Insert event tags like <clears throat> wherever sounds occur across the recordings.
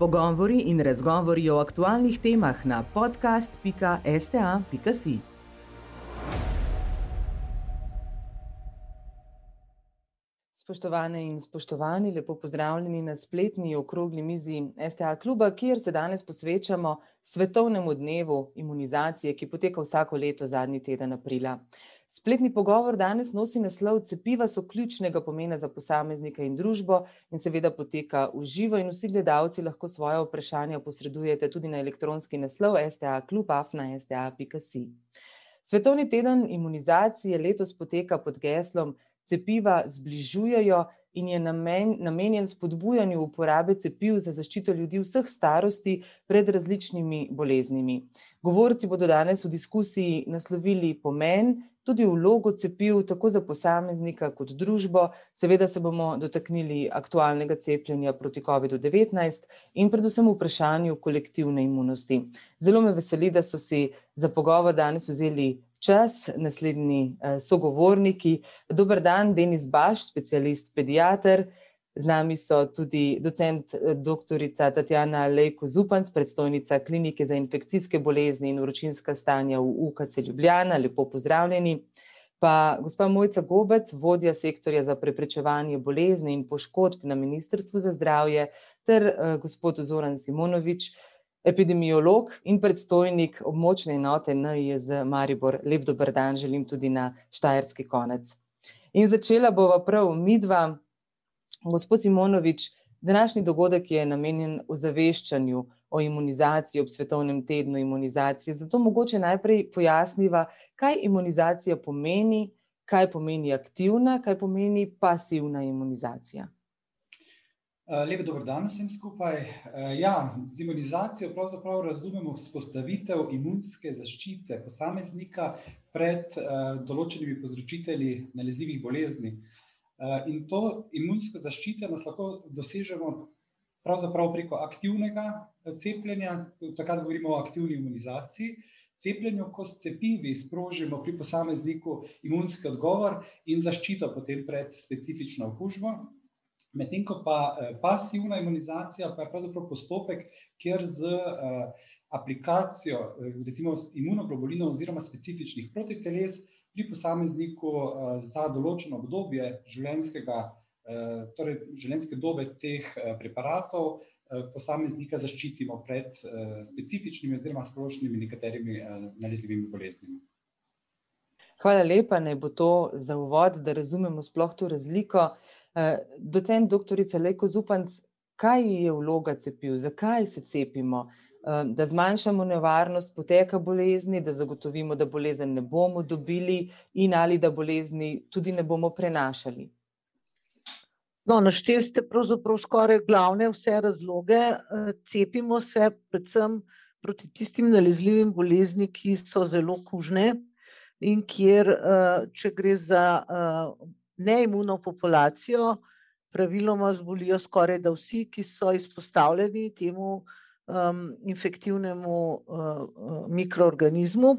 Pogovori in razgovori o aktualnih temah na podcast.sta.si. Spoštovane in spoštovani, lepo pozdravljeni na spletni okrogli mizi STA kluba, kjer se danes posvečamo svetovnemu dnevu imunizacije, ki poteka vsako leto zadnji teden aprila. Spletni pogovor danes nosi naslov Cepiva so ključnega pomena za posameznika in družbo in seveda poteka v živo in vsi gledalci lahko svoje vprašanja posredujete tudi na elektronski naslov sta.klub.afna.sta.si. Svetovni teden imunizacije letos poteka pod geslom Cepiva zbližujejo in je namen, namenjen spodbujanju uporabe cepiv za zaščito ljudi vseh starosti pred različnimi boleznimi. Govorci bodo danes v diskusiji naslovili pomen tudi vlogo cepiv, tako za posameznika kot družbo. Seveda se bomo dotaknili aktualnega cepljenja proti COVID-19 in predvsem vprašanju kolektivne imunosti. Zelo me veseli, da so si za pogovor danes vzeli čas, naslednji sogovorniki. Dober dan, Denis Baš, specialist pediater. Z nami so tudi docent doktorica Tatjana Lejko Zupanc, predstojnica Klinike za infekcijske bolezni in vročinska stanja v UKC Ljubljana, lepo pozdravljeni. Pa gospa Mojca Gobec, vodja sektorja za preprečevanje bolezni in poškodb na Ministrstvu za zdravje ter gospod Zoran Simonovič, epidemiolog in predstojnik območne enote NIJZ Maribor, lep dober dan želim tudi na štajerski konec. In začela bova prav midva. Gospod Simonovič, današnji dogodek je namenjen ozaveščanju o imunizaciji ob svetovnem tednu imunizacije, zato mogoče najprej pojasniva, kaj imunizacija pomeni, kaj pomeni aktivna, kaj pomeni pasivna imunizacija. lep dober dan vsem skupaj, ja, z imunizacijo pravzaprav razumemo vzpostavitev imunske zaščite posameznika pred določenimi povzročitelji nalezljivih bolezni. In to imunsko zaščito nas lahko dosežemo pravzaprav preko aktivnega cepljenja, takrat govorimo o aktivni imunizaciji, cepljenju, ko s cepivi sprožimo pri posamezniku imunski odgovor in zaščito potem pred specifično okužbo. Medtem ko pa pasivna imunizacija pa je pravzaprav postopek, kjer z aplikacijo recimo imunoglobulinov oziroma specifičnih protiteles pri posamezniku za določeno obdobje življenjskega, torej življenjske dobe teh preparatov posameznika zaščitimo pred specifičnimi oziroma splošnimi nekaterimi nalezljivimi boleznimi. Hvala lepa, naj bo to za uvod, da razumemo sploh to razliko. docent doktorica Lejko Zupanc, kaj je vloga cepiv, zakaj se cepimo? Da zmanjšamo nevarnost poteka bolezni, da zagotovimo, da bolezen ne bomo dobili in ali da bolezni tudi ne bomo prenašali? No, našteli ste pravzaprav skoraj glavne vse razloge, cepimo se predvsem proti tistim nalezljivim boleznim, ki so zelo kužne in kjer, če gre za neimuno populacijo, praviloma zbolijo skorajda vsi, ki so izpostavljeni temu infektivnemu mikroorganizmu.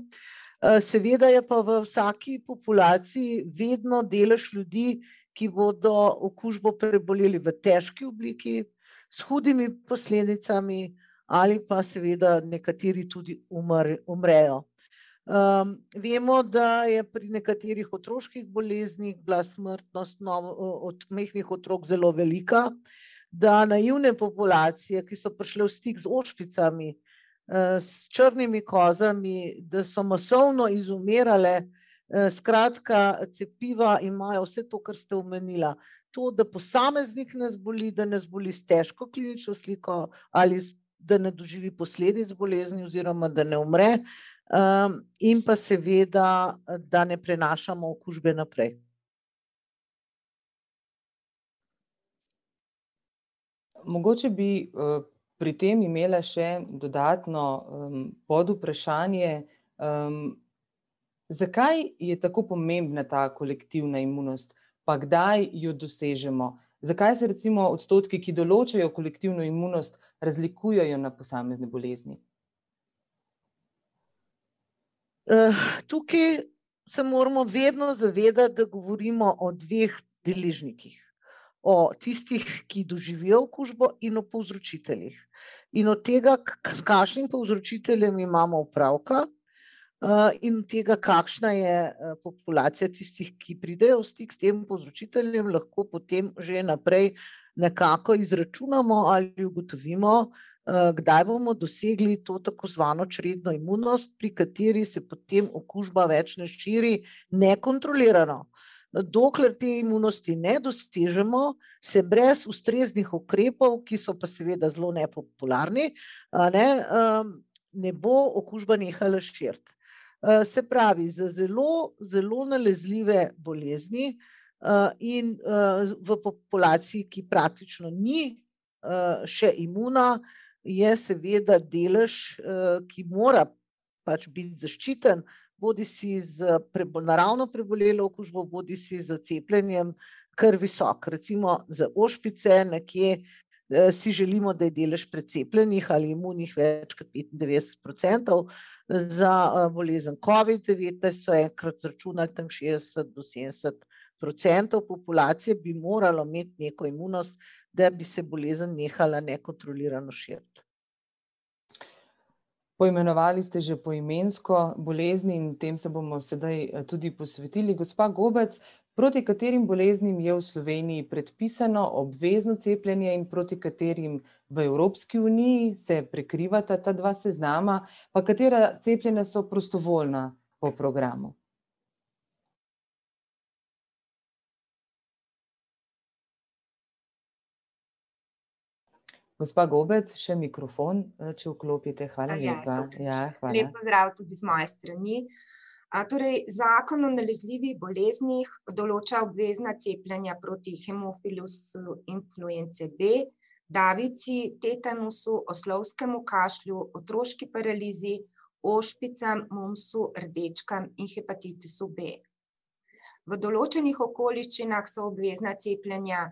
seveda je pa v vsaki populaciji vedno delež ljudi, ki bodo okužbo preboleli v težki obliki, s hudimi posledicami ali pa seveda nekateri tudi umrejo. vemo, da je pri nekaterih otroških boleznih bila smrtnost od majhnih otrok zelo velika, da naivne populacije, ki so prišle v stik z ošpicami, s črnimi kozami, da so masovno izumirale, skratka, cepiva imajo vse to, kar ste omenila. To, da posameznik ne zboli, da ne zboli s težko klinično sliko ali da ne doživi posledic bolezni oziroma da ne umre, in pa seveda, da ne prenašamo okužbe naprej. Mogoče bi pri tem imela še dodatno podvprašanje, zakaj je tako pomembna ta kolektivna imunost? Pa kdaj jo dosežemo? Zakaj se recimo odstotki, ki določajo kolektivno imunost, razlikujejo na posamezne bolezni? tukaj se moramo vedno zavedati, da govorimo o dveh deležnikih. O tistih, ki doživijo okužbo, in o povzročiteljih. In od tega, s kakšnim povzročiteljem imamo upravka, in tega, kakšna je populacija tistih, ki pridejo v stik s tem povzročiteljem, lahko potem že naprej nekako izračunamo ali ugotovimo, kdaj bomo dosegli to tako zvano čredno imunost, pri kateri se potem okužba več ne širi nekontrolirano. Dokler te imunosti ne dosežemo, se brez ustreznih ukrepov, ki so pa seveda zelo nepopularni, ne, ne bo okužba nehala širiti. Se pravi, za zelo, zelo nalezljive bolezni, in v populaciji, ki praktično ni še imuna, je seveda delež, ki mora pač biti zaščiten, bodisi z naravno prebolelo okužbo bodisi s cepljenjem, kar visok, recimo za ošpice nekje, si želimo, da je delež precepljenih ali imunih več kot petindevetdeset procentov, za bolezen covid-devetnajst so enkrat izračunali tam šestdeset do sedemdeset procentov populacije bi moralo imeti neko imunost, da bi se bolezen nehala nekontrolirano širiti. Poimenovali ste že poimensko bolezni in tem se bomo sedaj tudi posvetili, gospa Gobec, proti katerim boleznim je v Sloveniji predpisano obvezno cepljenje in proti katerim v Evropski uniji se prekrivata ta dva seznama, pa katera cepljenja so prostovoljna po programu? Gospa Gobec, še mikrofon, če vklopite, hvala lepa, ja, hvala. Lep pozdrav tudi z moje strani. torej Zakon o nalezljivih boleznih določa obvezna cepljenja proti hemofilusu influence B, davici, tetanusu, oslovskemu kašlju, otroški paralizi, ošpicam, mumpsu, rdečkam in hepatitisu B. V določenih okoliščinah so obvezna cepljenja,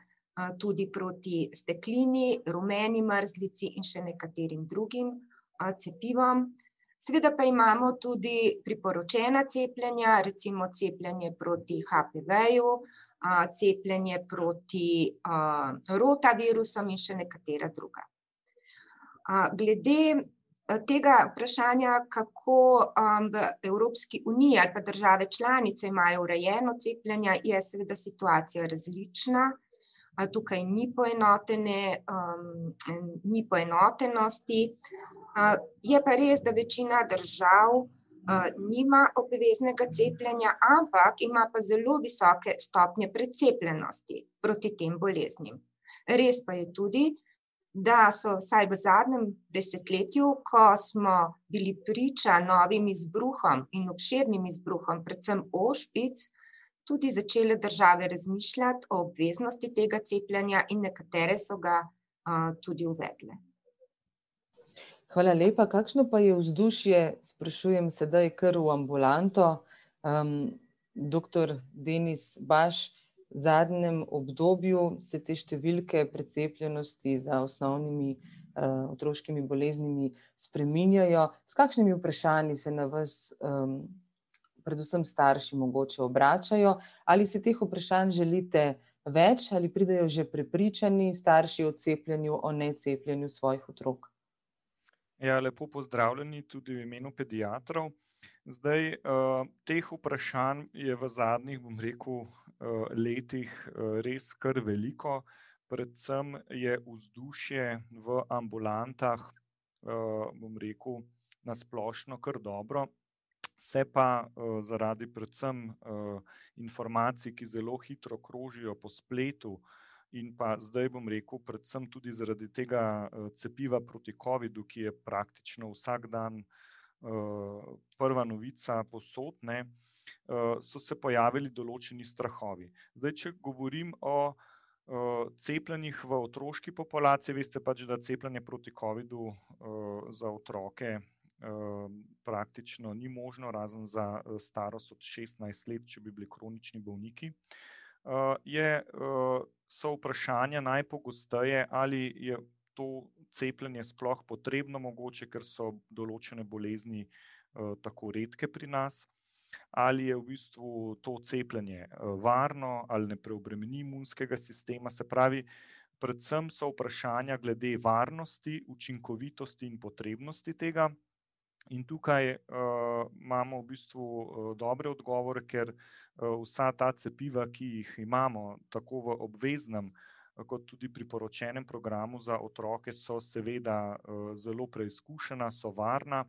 tudi proti steklini, rumeni mrzlici in še nekaterim drugim, cepivom. Seveda pa imamo tudi priporočena cepljenja, recimo cepljenje proti HPV-ju, cepljenje proti, rotavirusom in še nekatera druga. glede, tega vprašanja, kako, v Evropski uniji ali pa države članice imajo urejeno cepljenje, je seveda situacija različna. Tukaj ni poenotene, ni poenotenosti, je pa res, da večina držav, nima obveznega cepljenja, ampak ima pa zelo visoke stopnje precepljenosti proti tem boleznim. Res pa je tudi, da so vsaj v zadnjem desetletju, ko smo bili priča novim izbruhom in obširnim izbruhom predvsem ošpic, tudi začele države razmišljati o obveznosti tega cepljenja in nekatere so ga, tudi uvedle. Hvala lepa, kakšno pa je vzdušje, sprašujem sedaj kar v ambulanto, doktor Denis Baš, v zadnjem obdobju se te številke precepljenosti za osnovnimi, otroškimi boleznimi spreminjajo, s kakšnimi vprašanji se na vas, predvsem starši mogoče obračajo, ali si teh vprašanj želite več ali pridejo že prepričani starši o cepljenju, o necepljenju svojih otrok? Ja, lepo pozdravljeni tudi v imenu pediatrov. Zdaj, teh vprašanj je v zadnjih, bom rekel, letih, res kar veliko, predvsem je vzdušje v ambulantah, bom rekel, na splošno kar dobro. Se pa, zaradi predvsem, informacij, ki zelo hitro krožijo po spletu, in pa zdaj, bom rekel, predvsem tudi zaradi tega cepiva proti covidu, ki je praktično vsak dan, prva novica povsod, ne, so se pojavili določeni strahovi. Zdaj, če govorim o, cepljenjih v otroški populaciji, veste pač, da cepljenje proti covidu, za otroke, praktično ni možno, razen za starost od šestnajst let, če bi bili kronični bolniki. je, so vprašanja najpogosteje, ali je to cepljenje sploh potrebno mogoče, ker so določene bolezni, tako redke pri nas. ali je v bistvu to cepljenje varno ali ne preobremeni imunskega sistema. Se pravi, predvsem so vprašanja glede varnosti, učinkovitosti in potrebnosti tega. In tukaj uh, imamo v bistvu uh, dobre odgovore, ker uh, vsa ta cepiva, ki jih imamo, tako v obveznem, kot tudi priporočenem programu za otroke, so seveda uh, zelo preizkušena, so varna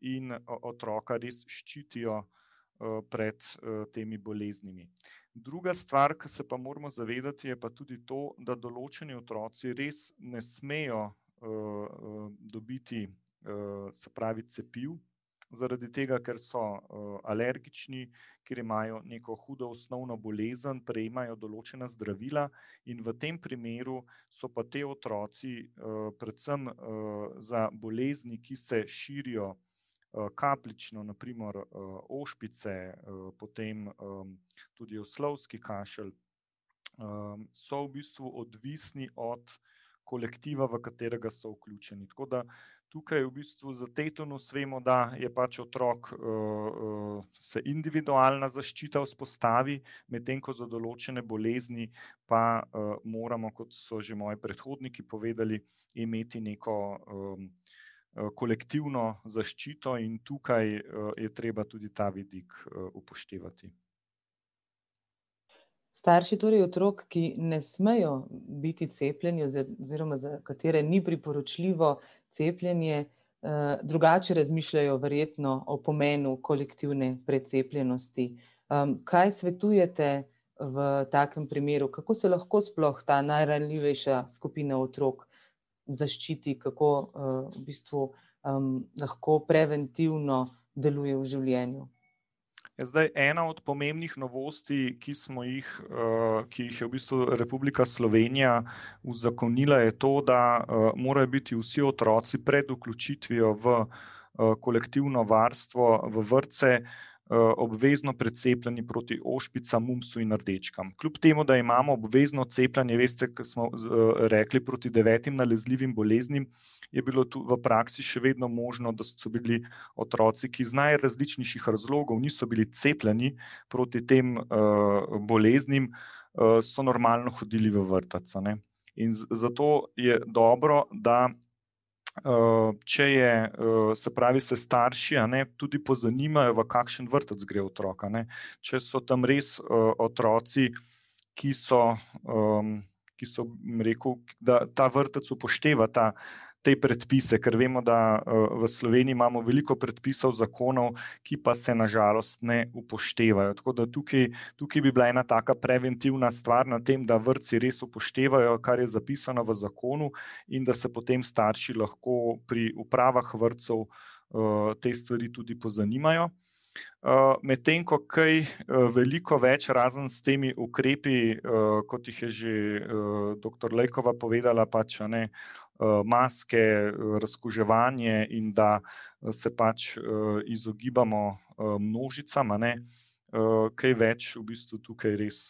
in uh, otroka res ščitijo uh, pred uh, temi boleznimi. Druga stvar, ki se pa moramo zavedati, je pa tudi to, da določeni otroci res ne smejo uh, uh, dobiti se pravi, cepiv, zaradi tega, ker so uh, alergični, ker imajo neko hudo osnovno bolezen, prejemajo določena zdravila, in v tem primeru so pa te otroci, uh, predvsem uh, za bolezni, ki se širijo uh, kaplično, naprimer uh, ošpice, uh, potem um, tudi oslovski kašelj, so v bistvu odvisni od kolektiva, v katerega so vključeni. Tako da tukaj v bistvu za tetanus vemo, da je pač otrok uh, se individualna zaščita vzpostavi, medtem ko za določene bolezni pa uh, moramo, kot so že moji predhodniki povedali, imeti neko kolektivno zaščito in tukaj je treba tudi ta vidik upoštevati. Starši, torej otrok, ki ne smejo biti cepljeni, oziroma za katere ni priporočljivo cepljenje, eh, drugače razmišljajo, verjetno, o pomenu kolektivne precepljenosti. Kaj svetujete v takem primeru, kako se lahko sploh ta najranljivejša skupina otrok zaščiti, kako eh, v bistvu lahko preventivno deluje v življenju? Je zdaj ena od pomembnih novosti, ki, jih, uh, ki jih je v bistvu Republika Slovenija uzakonila, je to, da uh, morajo biti vsi otroci pred vključitvijo v uh, kolektivno varstvo, v vrtce, obvezno precepljeni proti ošpicam, mumsu in rdečkam. Kljub temu, da imamo obvezno cepljenje, veste, kar smo uh, rekli proti devetim nalezljivim boleznim je bilo tu v praksi še vedno možno, da so bili otroci, ki iz najrazličnejših razlogov niso bili cepljeni proti tem uh, boleznim, so normalno hodili v vrtec. In zato je dobro, da če je, uh, se pravi, se starši ne, tudi pozanimajo, v kakšen vrtec gre otroka. Ne. Če so tam res uh, otroci, ki so. Um, Ki so rekel, da ta vrtec upošteva ta te predpise, ker vemo, da uh, v Sloveniji imamo veliko predpisov, zakonov, ki pa se nažalost ne upoštevajo. Tako da tukaj, tukaj bi bila ena taka preventivna stvar na tem, da vrtci res upoštevajo, kar je zapisano v zakonu, in da se potem starši lahko pri upravah vrtcev uh, te stvari tudi pozanimajo. Uh, Medtem ko kaj veliko več, razen s temi ukrepi, kot jih je že dr. Lejkova povedala, pač ne, maske, razkuževanje in da se pač izogibamo množicam, ne, kaj več v bistvu tukaj res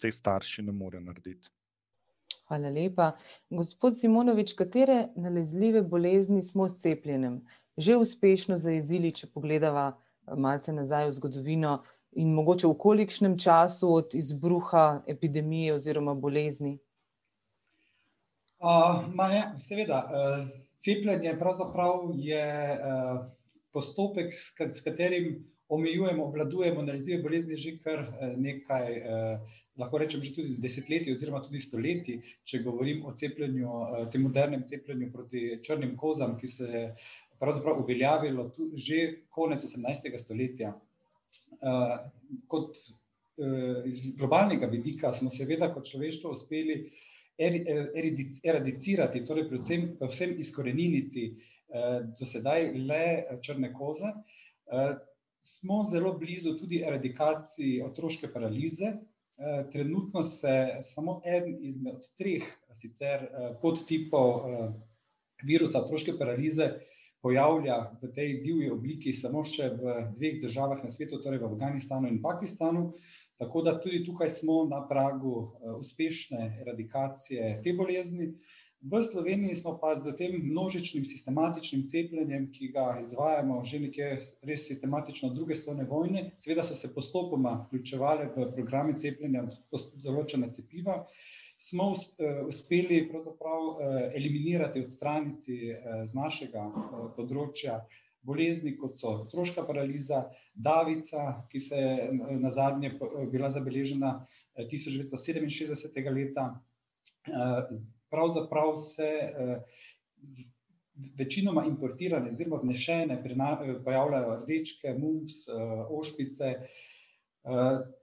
te starši ne morejo narediti. Hvala lepa. Gospod Simonovič, katere nalezljive bolezni smo s cepljenjem že uspešno zajezili, če pogledamo? malce nazaj v zgodovino in mogoče v kolikšnem času od izbruha epidemije oziroma bolezni? Uh, je, seveda, uh, cepljenje je uh, postopek, s, s katerim omejujemo, obvladujemo nalezljive bolezni že kar nekaj, uh, lahko rečem, že tudi desetletij oziroma tudi stoletij, če govorim o cepljenju, uh, tem modernem cepljenju proti črnim kozam, ki se je pravzaprav uveljavilo že konec 18. stoletja. Uh, kot uh, iz globalnega vidika smo seveda kot človeštvo uspeli eradicirati, torej predvsem, predvsem izkoreniniti uh, do sedaj le črne koze. Uh, smo zelo blizu tudi eradikaciji otroške paralize. Trenutno se samo en izmed treh sicer podtipov virusa otroške paralize uh, pojavlja v tej divji obliki samo še v dveh državah na svetu, torej v Afganistanu in Pakistanu. Tako da tudi tukaj smo na pragu eh, uspešne eradikacije te bolezni. V Sloveniji smo pa z tem množičnim sistematičnim cepljenjem, ki ga izvajamo že nekje res sistematično od druge svetovne vojne, seveda so se postopoma vključevali v programe cepljenja določena cepiva, smo uspeli pravzaprav eliminirati, odstraniti z našega področja bolezni, kot so otroška paraliza, davica, ki se je nazadnje bila zabeležena tisoč devetsto sedeminšestdesetega leta. Pravzaprav se večinoma importirane oziroma vnesene pojavljajo rdečke, mumps, ošpice,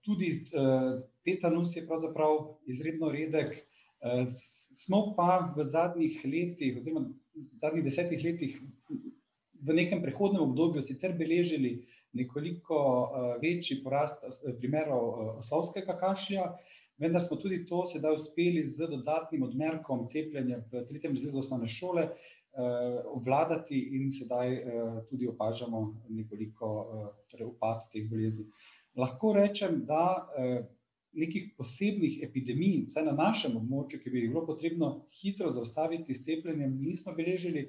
tudi tetanus je pravzaprav izredno redek, smo pa v zadnjih letih oziroma zadnjih desetih letih v nekem prehodnem obdobju sicer beležili nekoliko večji porast primerov oslovskega kašlja, vendar smo tudi to sedaj uspeli z dodatnim odmerkom cepljenja v tretjem razredu osnovne šole obvladati in sedaj tudi opažamo nekoliko torej upad teh bolezni. Lahko rečem, da nekih posebnih epidemij, vsaj na našem območju, ki bi jih bilo potrebno hitro zaustaviti s cepljenjem, nismo beležili,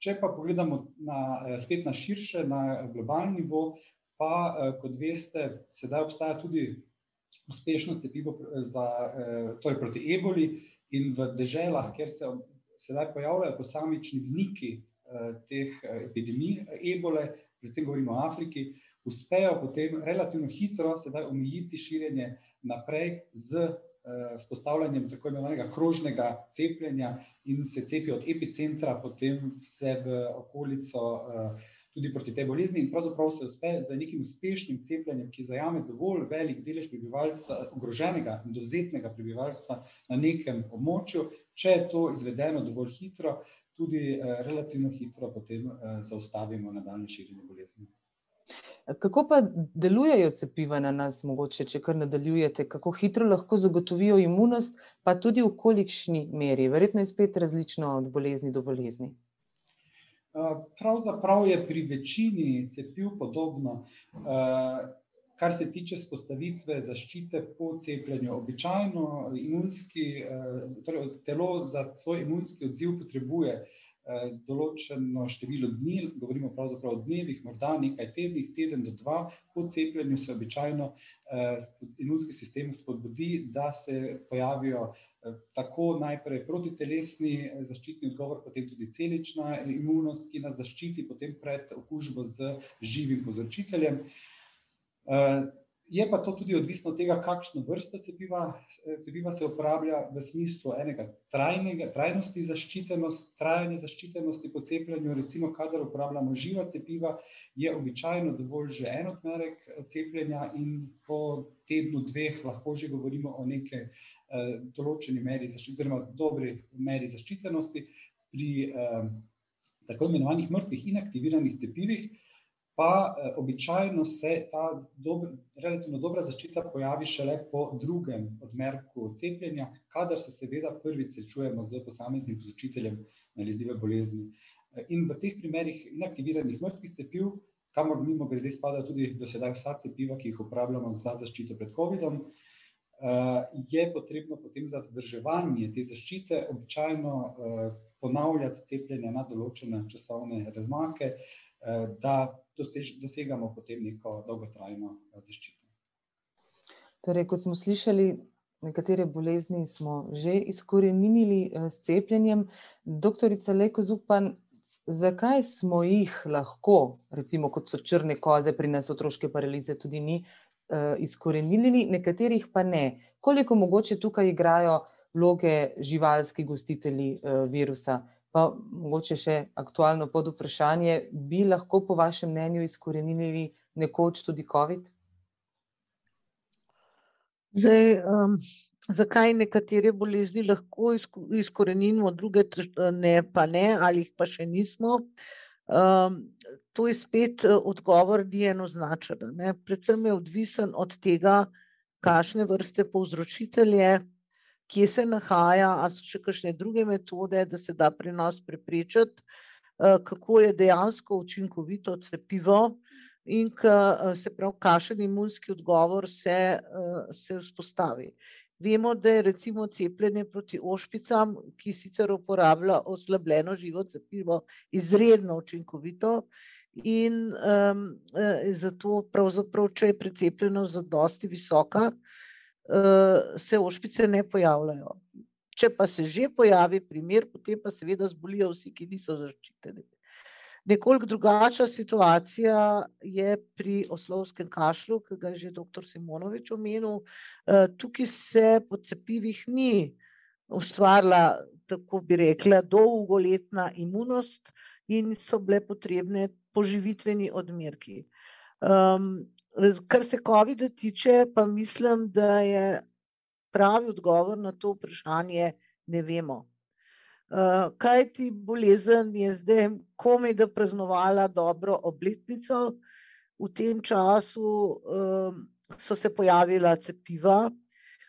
če pa pogledamo na spet na širše, na globalni nivo, pa kot veste, sedaj obstaja tudi uspešno cepivo za torej proti eboli in v deželah, kjer se sedaj pojavljajo posamični vzniki teh epidemij ebole, predvsem govorimo o Afriki, uspejo potem relativno hitro omejiti širjenje naprej z vzpostavljanjem tako imenovanega krožnega cepljenja in se cepijo od epicentra potem vse v okolico tudi proti tej bolezni in pravzaprav se uspe z nekim uspešnim cepljenjem, ki zajame dovolj velik delež prebivalstva, ogroženega, dovzetnega prebivalstva na nekem območju, če je to izvedeno dovolj hitro, tudi relativno hitro potem zaustavimo nadaljnje širjenje bolezni. Kako pa delujejo cepiva na nas mogoče, če kar nadaljujete, kako hitro lahko zagotovijo imunost, pa tudi v kolikšni meri, verjetno je spet različno od bolezni do bolezni. Pravzaprav je pri večini cepiv podobno. Kar se tiče vzpostavitve zaščite po cepljenju, običajno imunski, torej telo za svoj imunski odziv potrebuje določeno število dni, govorimo pravzaprav o dnevih, morda nekaj tednih, teden do dva, po cepljenju se običajno imunski sistem spodbudi, da se pojavijo tako najprej protitelesni zaščitni odgovor, potem tudi celična imunost, ki nas zaščiti potem pred okužbo z živim povzročiteljem. Je pa to tudi odvisno od tega, kakšno vrsto cepiva, cepiva se uporablja v smislu enega trajnega, trajnosti trajanje zaščitenosti po cepljenju, recimo kadar uporabljamo živa cepiva, je običajno dovolj že en odmerek cepljenja in po tednu, dveh lahko že govorimo o neki določeni meri oziroma dobri meri zaščitenosti. Pri tako imenovanih mrtvih inaktiviranih cepivih pa običajno se ta relativno dobra zaščita pojavi šele po drugem odmerku cepljenja, kadar se seveda prvič srečujemo s posameznim povzročiteljem nalezljive bolezni. In v teh primerih inaktiviranih mrtvih cepiv, kamor mimogrede spadajo tudi do sedaj vsa cepiva, ki jih uporabljamo za zaščito pred covidom, je potrebno potem za vzdrževanje te zaščite običajno ponavljati cepljenja na določene časovne razmake, da dosegamo potem neko dolgotrajno zaščito. Torej, kot smo slišali, nekatere bolezni smo že izkoreninili s cepljenjem, doktorica Lejko Zupan, zakaj smo jih lahko, recimo kot so črne koze, pri nas otroške paralize tudi ni, izkoreninili, nekaterih pa ne? Koliko mogoče tukaj igrajo vloge živalski gostitelji virusa? Pa mogoče še aktualno podvprašanje, bi lahko po vašem mnenju izkoreninili nekoč tudi covid? Zdaj, zakaj nekatere bolezni lahko izkoreninimo, druge ne pa ne ali jih pa še nismo? To je spet odgovor ni enoznačen, a ne, predvsem je odvisen od tega, kakšne vrste povzročitelj je, kje se nahaja, a so še kakšne druge metode, da se da prenos preprečiti, kako je dejansko učinkovito cepivo in se pravi, kakšen imunski odgovor se se vzpostavi. Vemo, da je recimo cepljenje proti ošpicam, ki sicer uporablja oslabljeno živo cepivo, izredno učinkovito. In um, zato, pravzaprav, če je precepljenost za dosti visoka, uh, se ošpice ne pojavljajo. Če pa se že pojavi primer, potem pa seveda zbolijo vsi, ki niso zaščiteni. Nekoliko drugačna situacija je pri oslovskem kašlju, ki ga je že dr. Simonovič omenil. Eh, tukaj se po cepivih ni ustvarila, tako bi rekla, dolgoletna imunost in so bile potrebne poživitveni odmerki. Kar se COVID-a tiče, pa mislim, da je pravi odgovor na to vprašanje ne vemo. Uh, kaj ti bolezen je zdaj, komaj da praznovala dobro obletnico, v tem času um, so se pojavila cepiva.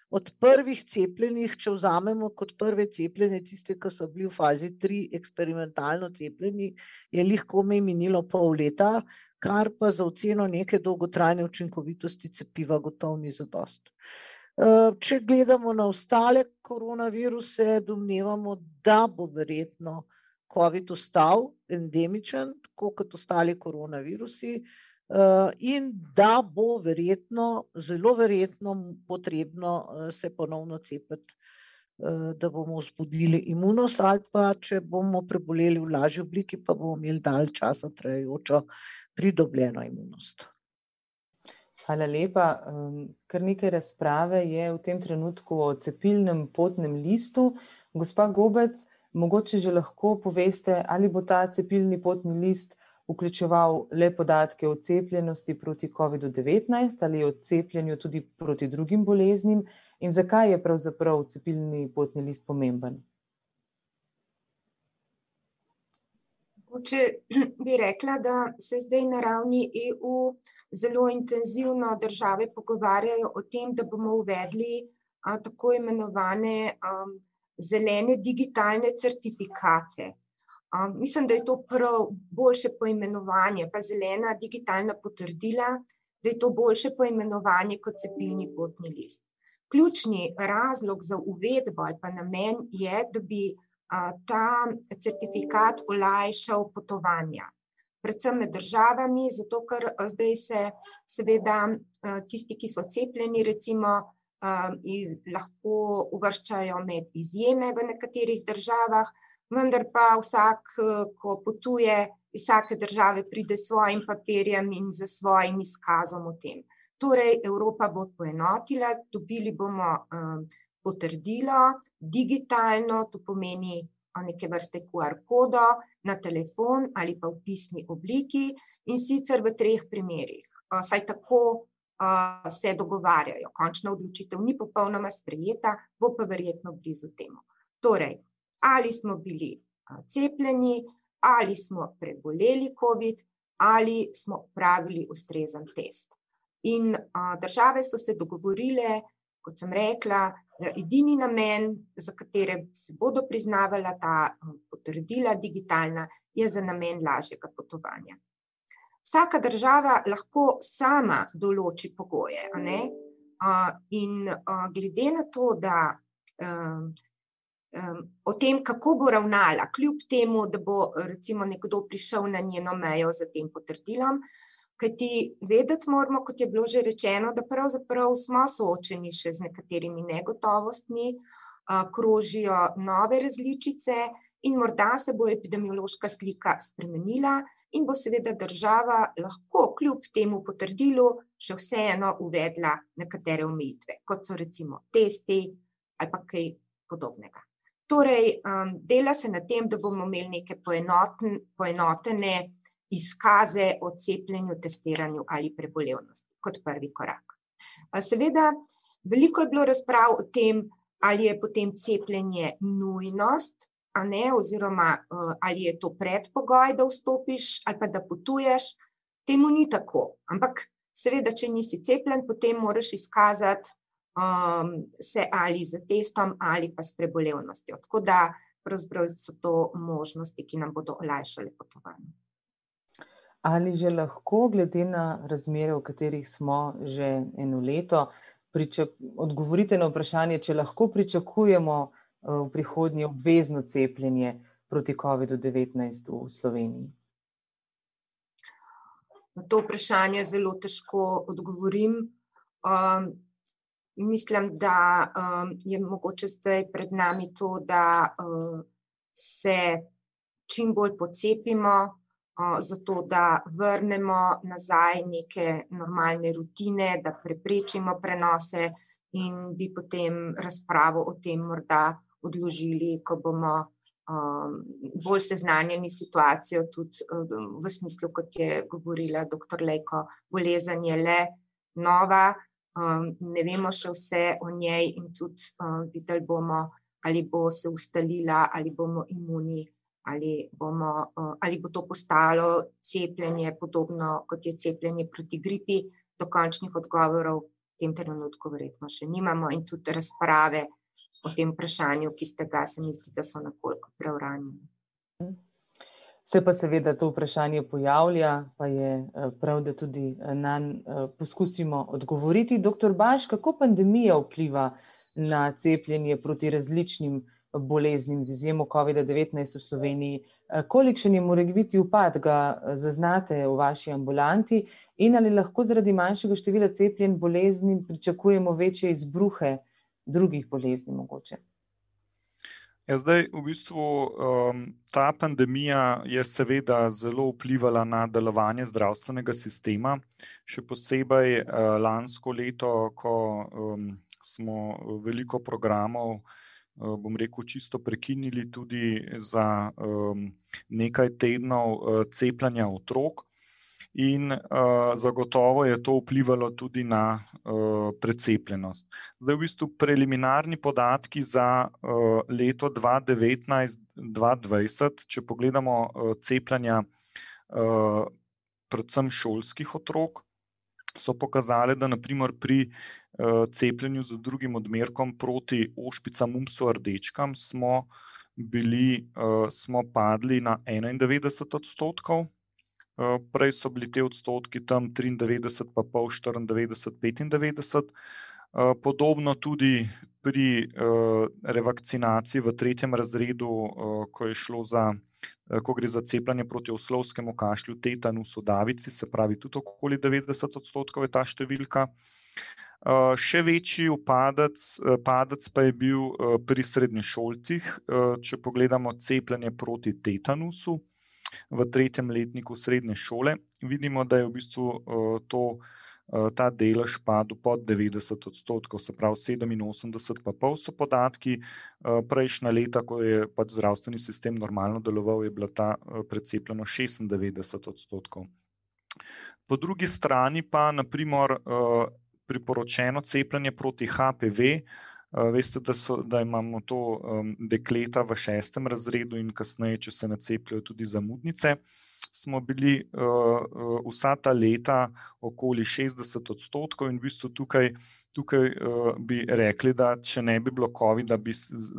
Od prvih cepljenih, če vzamemo kot prve cepljenje, tiste, ki so bili v fazi tri, eksperimentalno cepljeni, je lahko me minilo pol leta, kar pa za oceno neke dolgotrajne učinkovitosti cepiva gotovo ni zadost. Če gledamo na ostale koronaviruse, domnevamo, da bo verjetno COVID ostal endemičen, tako kot ostali koronavirusi, in da bo verjetno, zelo verjetno, potrebno se ponovno cepiti, da bomo vzbudili imunost, ali pa če bomo preboleli v lažji obliki, pa bomo imeli dalj časa trajajočo pridobljeno imunost. Hvala lepa. Kar nekaj razprave je v tem trenutku o cepilnem potnem listu. Gospa Gobec, mogoče že lahko poveste, ali bo ta cepilni potni list vključeval le podatke o cepljenosti proti COVID-19 ali o cepljenju tudi proti drugim boleznim in zakaj je pravzaprav cepilni potni list pomemben? Če <clears throat> bi rekla, da se zdaj na ravni EU zelo intenzivno države pogovarjajo o tem, da bomo uvedli a, tako imenovane a, zelene digitalne certifikate. A, mislim, da je to prav boljše poimenovanje, pa zelena digitalna potrdila, da je to boljše poimenovanje kot cepilni potni list. Ključni razlog za uvedbo ali pa namen je, da bi ta certifikat olajšal potovanja. Predvsem med državami, zato ker zdaj se seveda tisti, ki so cepljeni, recimo, lahko uvrščajo med izjeme v nekaterih državah, vendar pa vsak, ko potuje iz vsake države, pride s svojim papirjem in s svojim izkazom o tem. Torej, Evropa bo poenotila, dobili bomo potrdilo, digitalno, to pomeni neke vrste QR kodo na telefon ali pa v pisni obliki in sicer v treh primerih. Saj tako se dogovarjajo. Končna odločitev ni popolnoma sprejeta, bo pa verjetno blizu temu. Torej, ali smo bili cepljeni, ali smo preboleli COVID, ali smo pravili ustrezen test. In države so se dogovorile, kot sem rekla, edini namen, za katere se bodo priznavala ta potrdila digitalna, je za namen lažjega potovanja. Vsaka država lahko sama določi pogoje. Ne? In glede na to, da o tem, kako bo ravnala, kljub temu, da bo recimo nekdo prišel na njeno mejo za tem potrdilom, Kajti vedeti moramo, kot je bilo že rečeno, da pravzaprav smo soočeni še z nekaterimi negotovostmi, krožijo nove različice in morda se bo epidemiološka slika spremenila in bo seveda država lahko kljub temu potrdilu še vseeno uvedla nekatere omejitve, kot so recimo testi ali pa kaj podobnega. Torej, dela se na tem, da bomo imeli neke poenotene izkaze o cepljenju, testiranju ali prebolevnosti kot prvi korak. Seveda, veliko je bilo razprav o tem, ali je potem cepljenje nujnost, ne, oziroma ali je to predpogoj, da vstopiš ali pa da potuješ. Temu ni tako, ampak seveda, če nisi cepljen, potem moraš izkazati um, se ali z testom ali pa s prebolevnostjo. Tako da pravzaprav so to možnosti, ki nam bodo olajšale potovanje. Ali že lahko, glede na razmere, v katerih smo že eno leto, odgovorite na vprašanje, če lahko pričakujemo v prihodnje obvezno cepljenje proti COVID-19 v Sloveniji. Na to vprašanje zelo težko odgovorim. Um, mislim, da um, je mogoče zdaj pred nami to, da uh, se čim bolj pocepimo, zato da vrnemo nazaj neke normalne rutine, da preprečimo prenose in bi potem razpravo o tem morda odložili, ko bomo um, bolj seznanjeni s situacijo, tudi um, v smislu, kot je govorila dr. Lejko, bolezen je le nova, um, ne vemo še vse o njej in tudi um, videli bomo, ali bo se ustalila, ali bomo imuni, ali, bomo, um, ali bo to postalo cepljenje, podobno kot je cepljenje proti gripi, dokončnih odgovorov v tem trenutku verjetno še nimamo in tudi razprave o tem vprašanju, ki ste ga, se mi zdi, da so nekoliko preuranjeni. Se pa seveda to vprašanje pojavlja, pa je eh, prav, da tudi eh, na nj eh, poskusimo odgovoriti. Doktor Baš, kako pandemija vpliva na cepljenje proti različnim boleznim, z izjemo COVID-19 v Sloveniji? Kolikšen je mora biti upad, ga zaznate v vaši ambulanti in ali lahko zaradi manjšega števila cepljen bolezni pričakujemo večje izbruhe drugih bolezni mogoče. Ja, zdaj, v bistvu, um, ta pandemija je seveda zelo vplivala na delovanje zdravstvenega sistema, še posebej uh, lansko leto, ko um, smo veliko programov, uh, bom rekel, čisto prekinili tudi za um, nekaj tednov uh, cepljenja otrok in uh, zagotovo je to vplivalo tudi na uh, precepljenost. Zdaj, v bistvu, preliminarni podatki za uh, leto 2019-2020, če pogledamo uh, cepljenja, uh, predvsem šolskih otrok, so pokazali, da naprimer pri uh, cepljenju z drugim odmerkom proti ošpicam, mumsu, rdečkam smo. Bili uh, smo padli na 91 odstotkov, Eh, prej so bili ti odstotki tam 93, pa pol 94, 95. Podobno tudi pri uh, revakcinaciji v tretjem razredu, uh, ko, za, uh, ko gre za cepljenje proti oslovskemu kašlju, tetanusu, davici, se pravi, tudi okoli 90 odstotkov je ta številka. Še večji upadec, padec pa je bil pri srednješolcih, če pogledamo cepljenje proti tetanusu v tretjem letniku srednje šole, vidimo, da je v bistvu to, ta delež padel pod 90 odstotkov, se pravi 87, pa pol so podatki. Uh, prejšnja leta, ko je pač zdravstveni sistem normalno deloval, je bila ta uh, precepljena 96 odstotkov. Po drugi strani pa, naprimer, uh, priporočeno cepljenje proti HPV. Uh, veste, da, so, da imamo to um, dekleta v šestem razredu, in kasneje, če se nacepljajo tudi zamudnice. Smo bili uh, vsa ta leta okoli 60 odstotkov, in v bistvu tukaj, tukaj uh, bi rekli, da če ne bi bilo COVID, da bi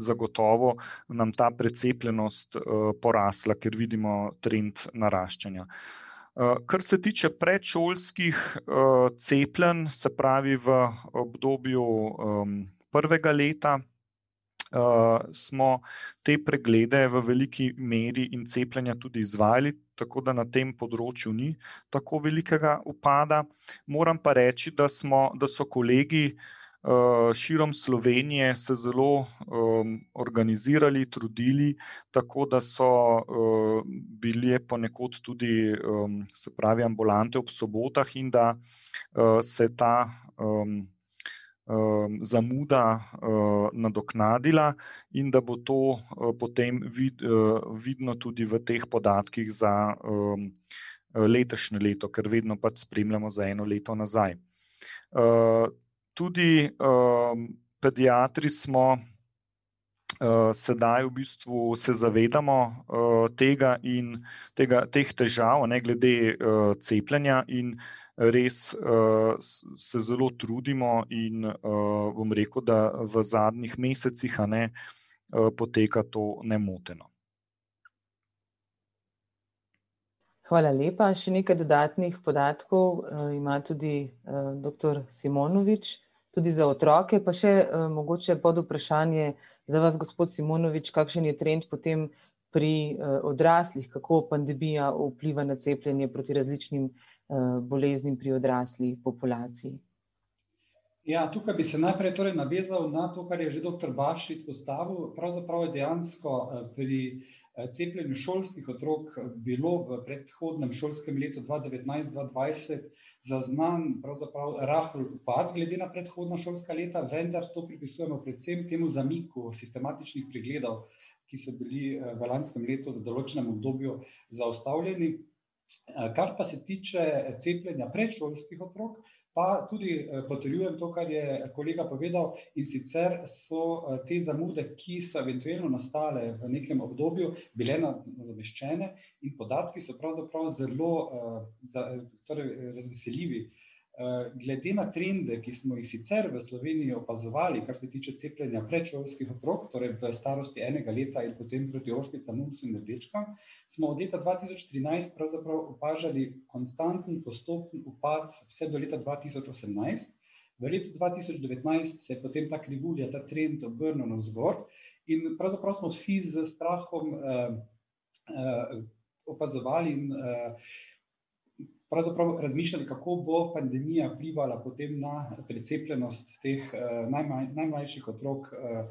zagotovo nam ta precepljenost uh, porasla, ker vidimo trend naraščanja. Kar se tiče predšolskih cepljenj, se pravi v obdobju. Um, prvega leta smo te preglede v veliki meri in cepljenja tudi izvajali, tako da na tem področju ni tako velikega upada. Moram pa reči, da, smo, da so kolegi. Uh, širom Slovenije se zelo um, organizirali, trudili, tako da so uh, bile ponekod tudi, um, se pravi, ambulante ob sobotah, in da uh, se ta um, Um, zamuda uh, nadoknadila, in da bo to uh, potem vid, uh, vidno tudi v teh podatkih za um, letošnje leto, ker vedno pač spremljamo za eno leto nazaj. Tudi um, pediatri smo. Uh, sedaj v bistvu se zavedamo uh, tega in tega, teh težav, ne glede uh, cepljenja, in res uh, se zelo trudimo, in uh, bom rekel, da v zadnjih mesecih ne, uh, poteka to nemoteno. Hvala lepa. Še nekaj dodatnih podatkov uh, ima tudi uh, dr. Simonovič. tudi za otroke. Pa še mogoče pod vprašanje za vas, gospod Simonovič, kakšen je trend potem pri odraslih, kako pandemija vpliva na cepljenje proti različnim boleznim pri odrasli populaciji. Ja, tukaj bi se najprej torej navezal na to, kar je že dr. Baš izpostavil. Pravzaprav je dejansko eh, pri eh, cepljenju šolskih otrok bilo v predhodnem šolskem letu 2019-2020 zaznan rahel upad glede na predhodna šolska leta, vendar to pripisujemo predvsem temu zamiku sistematičnih pregledov, ki so bili eh, v lanskem letu v določenem obdobju zaustavljeni. Kar pa se tiče cepljenja predšolskih otrok, Pa tudi eh, potrjujem to, kar je kolega povedal, in sicer so eh, te zamude, ki so eventualno nastale v nekem obdobju, bile nadomeščene, in podatki so pravzaprav zelo torej, razveseljivi. Eh, glede na trende, ki smo jih sicer v Sloveniji opazovali, kar se tiče cepljenja predšolskih otrok, torej v starosti enega leta in potem proti ošpicam, mumsu in rdečkam, smo od leta 2013 pravzaprav opažali konstanten postopen upad vse do leta 2018. V letu 2019 se je potem ta krivulja, ta trend obrnil navzgor in pravzaprav smo vsi z strahom uh, uh, opazovali in uh, pravzaprav razmišljali, kako bo pandemija vplivala potem na precepljenost teh uh, najmanj, najmlajših otrok uh,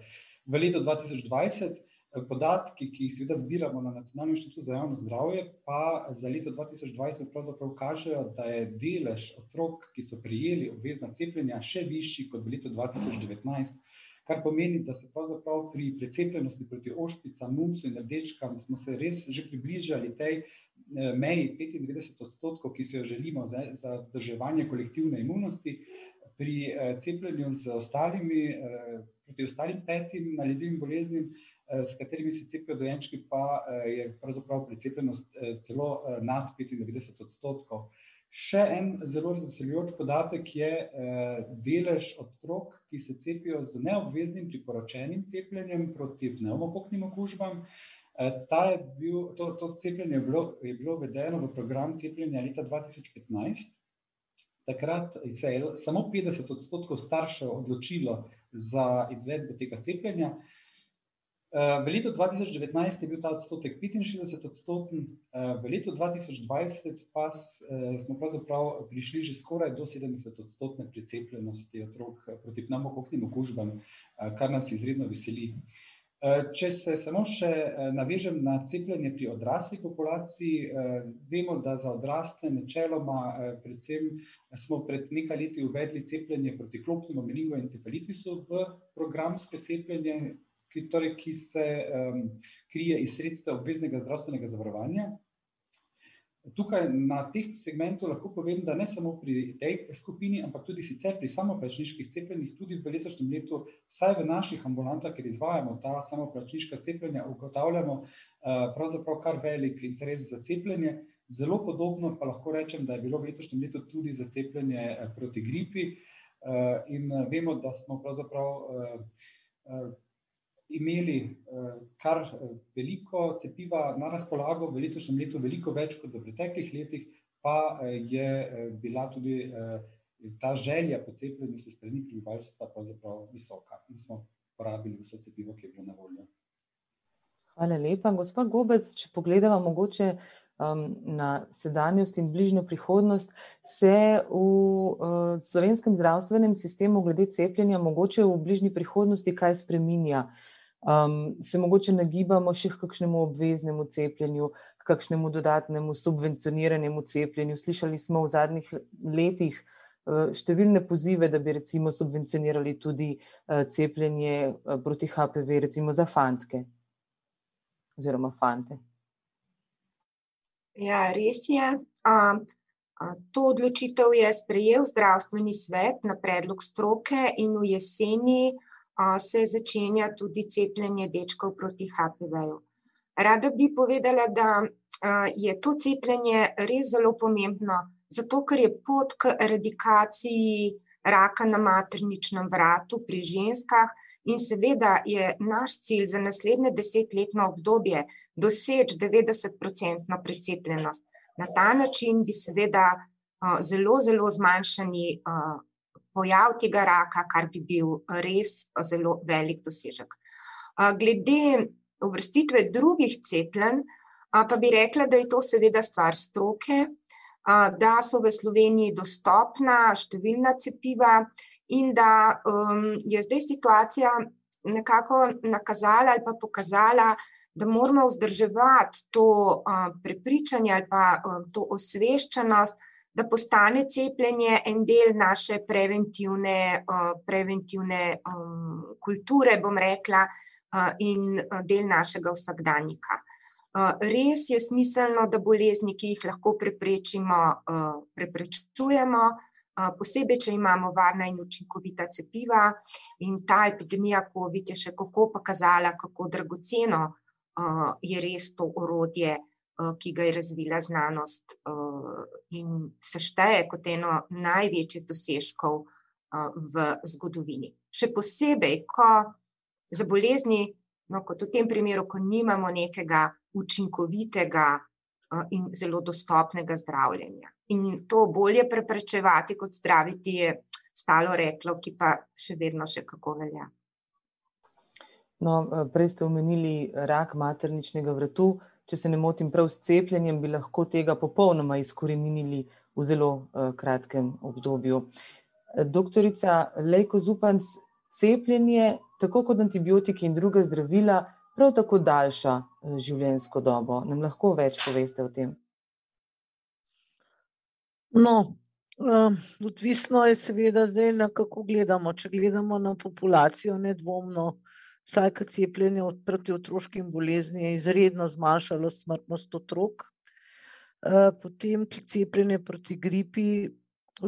v letu 2020. Podatki, ki jih seveda zbiramo na Nacionalnem inštitutu za javno zdravje, pa za leto 2020 pravzaprav kažejo, da je delež otrok, ki so prijeli obvezna cepljenja, še višji kot v letu 2019 kar pomeni, da se pravzaprav pri precepljenosti proti ošpicam, mumsu in rdečkam smo se res že približali tej eh, meji 95 odstotkov, ki si jo želimo za, za vzdrževanje kolektivne imunosti. Pri eh, cepljenju z ostalimi, eh, proti ostalim petim nalezljivim boleznim, s katerimi se cepijo dojenčki, pa je pravzaprav precepljenost celo nad 95 odstotkov. Še en zelo razveseljujoč podatek je eh, delež otrok, ki se cepijo z neobveznim priporočenim cepljenjem proti pneumokoknim okužbam. Eh, je bil, to, to cepljenje je bilo, je bilo uvedeno v program cepljenja leta 2015. Takrat se je samo 50 odstotkov staršev odločilo za izvedbo tega cepljenja. Eh, v letu 2019 je bil ta odstotek 65 odstoten, eh, v letu 2020 pa smo pravzaprav prišli že skoraj do 70 odstotne precepljenosti otrok proti pneumokoknim okužbam, kar nas izredno veseli. Če se samo še navežem na cepljenje pri odrasli populaciji, vemo, da za odrasle načeloma, predvsem smo pred nekaj leti uvedli cepljenje proti klopnemu meningoencefalitisu v programsko cepljenje, ki, torej, ki se um, krije iz sredstev obveznega zdravstvenega zavarovanja. Tukaj na teh segmentih lahko povem, da ne samo pri tej skupini, ampak tudi sicer pri samoplačniških cepljenjih, tudi v letošnjem letu, vsaj v naših ambulantah, ker izvajamo ta samoplačniška cepljenja, ugotavljamo uh, pravzaprav kar velik interes za cepljenje. Zelo podobno pa lahko rečem, da je bilo v letošnjem letu tudi za cepljenje uh, proti gripi uh, in vemo, da smo pravzaprav. Imeli uh, kar eh, veliko cepiva na razpolago, v letošnjem letu veliko več kot v preteklih letih, pa uh, je bila tudi ta želja po cepljenju se strani prebivalstva pravzaprav visoka in smo porabili vse cepivo, ki je bilo na voljo. Hvala lepa. Gospod Gobec, če pogledamo mogoče um, na sedanjost in bližnjo prihodnost, se v uh, slovenskem zdravstvenem sistemu glede cepljenja mogoče v bližnji prihodnosti kaj spreminja? Uh, um, se mogoče nagibamo še k kakšnemu obveznemu cepljenju, k kakšnemu dodatnemu subvencioniranemu cepljenju. Slišali smo v zadnjih letih uh, številne pozive, da bi recimo subvencionirali tudi uh, cepljenje uh, proti HPV, recimo za fantke oziroma fante. Ja, res je. Um, To odločitev je sprejel zdravstveni svet na predlog stroke in v jeseni se začenja tudi cepljenje dečkov proti HPV-ju. Rada bi povedala, da je to cepljenje res zelo pomembno, zato ker je pot k eradikaciji raka na materničnem vratu pri ženskah in seveda je naš cilj za naslednje desetletno obdobje doseči 90-odstotno precepljenost. Na ta način bi seveda zelo, zelo zmanjšani pojav tega raka, kar bi bil res zelo velik dosežek. Glede uvrstitve drugih cepljenj, pa bi rekla, da je to seveda stvar stroke, da so v Sloveniji dostopna številna cepiva in da je zdaj situacija nekako nakazala ali pa pokazala, da moramo vzdrževati to prepričanje ali pa to osveščenost, da postane cepljenje en del naše preventivne, preventivne kulture, bom rekla, in del našega vsakdanjika. Res je smiselno, da bolezni, ki jih lahko preprečimo, preprečujemo, posebej, če imamo varna in učinkovita cepiva, in ta epidemija covid je še kako pokazala, kako dragoceno je res to orodje, ki ga je razvila znanost, in se šteje kot eno največjih dosežkov v zgodovini. Še posebej, ko za bolezni, no, kot v tem primeru, ko nimamo nekega učinkovitega in zelo dostopnega zdravljenja. In to bolje preprečevati kot zdraviti, je staro reklo, ki pa še vedno še kako velja. No, prej ste omenili rak materničnega vratu, če se ne motim, prav s cepljenjem bi lahko tega popolnoma izkoreninili v zelo kratkem obdobju. Doktorica Lejko Zupanc, cepljenje, tako kot antibiotiki in druga zdravila, prav tako daljša življenjsko dobo. Nam lahko več poveste o tem? No, odvisno je seveda zdaj, na kako gledamo, če gledamo na populacijo, nedvomno vsako cepljenje proti otroškim boleznim je izredno zmanjšalo smrtnost otrok. potem cepljenje proti gripi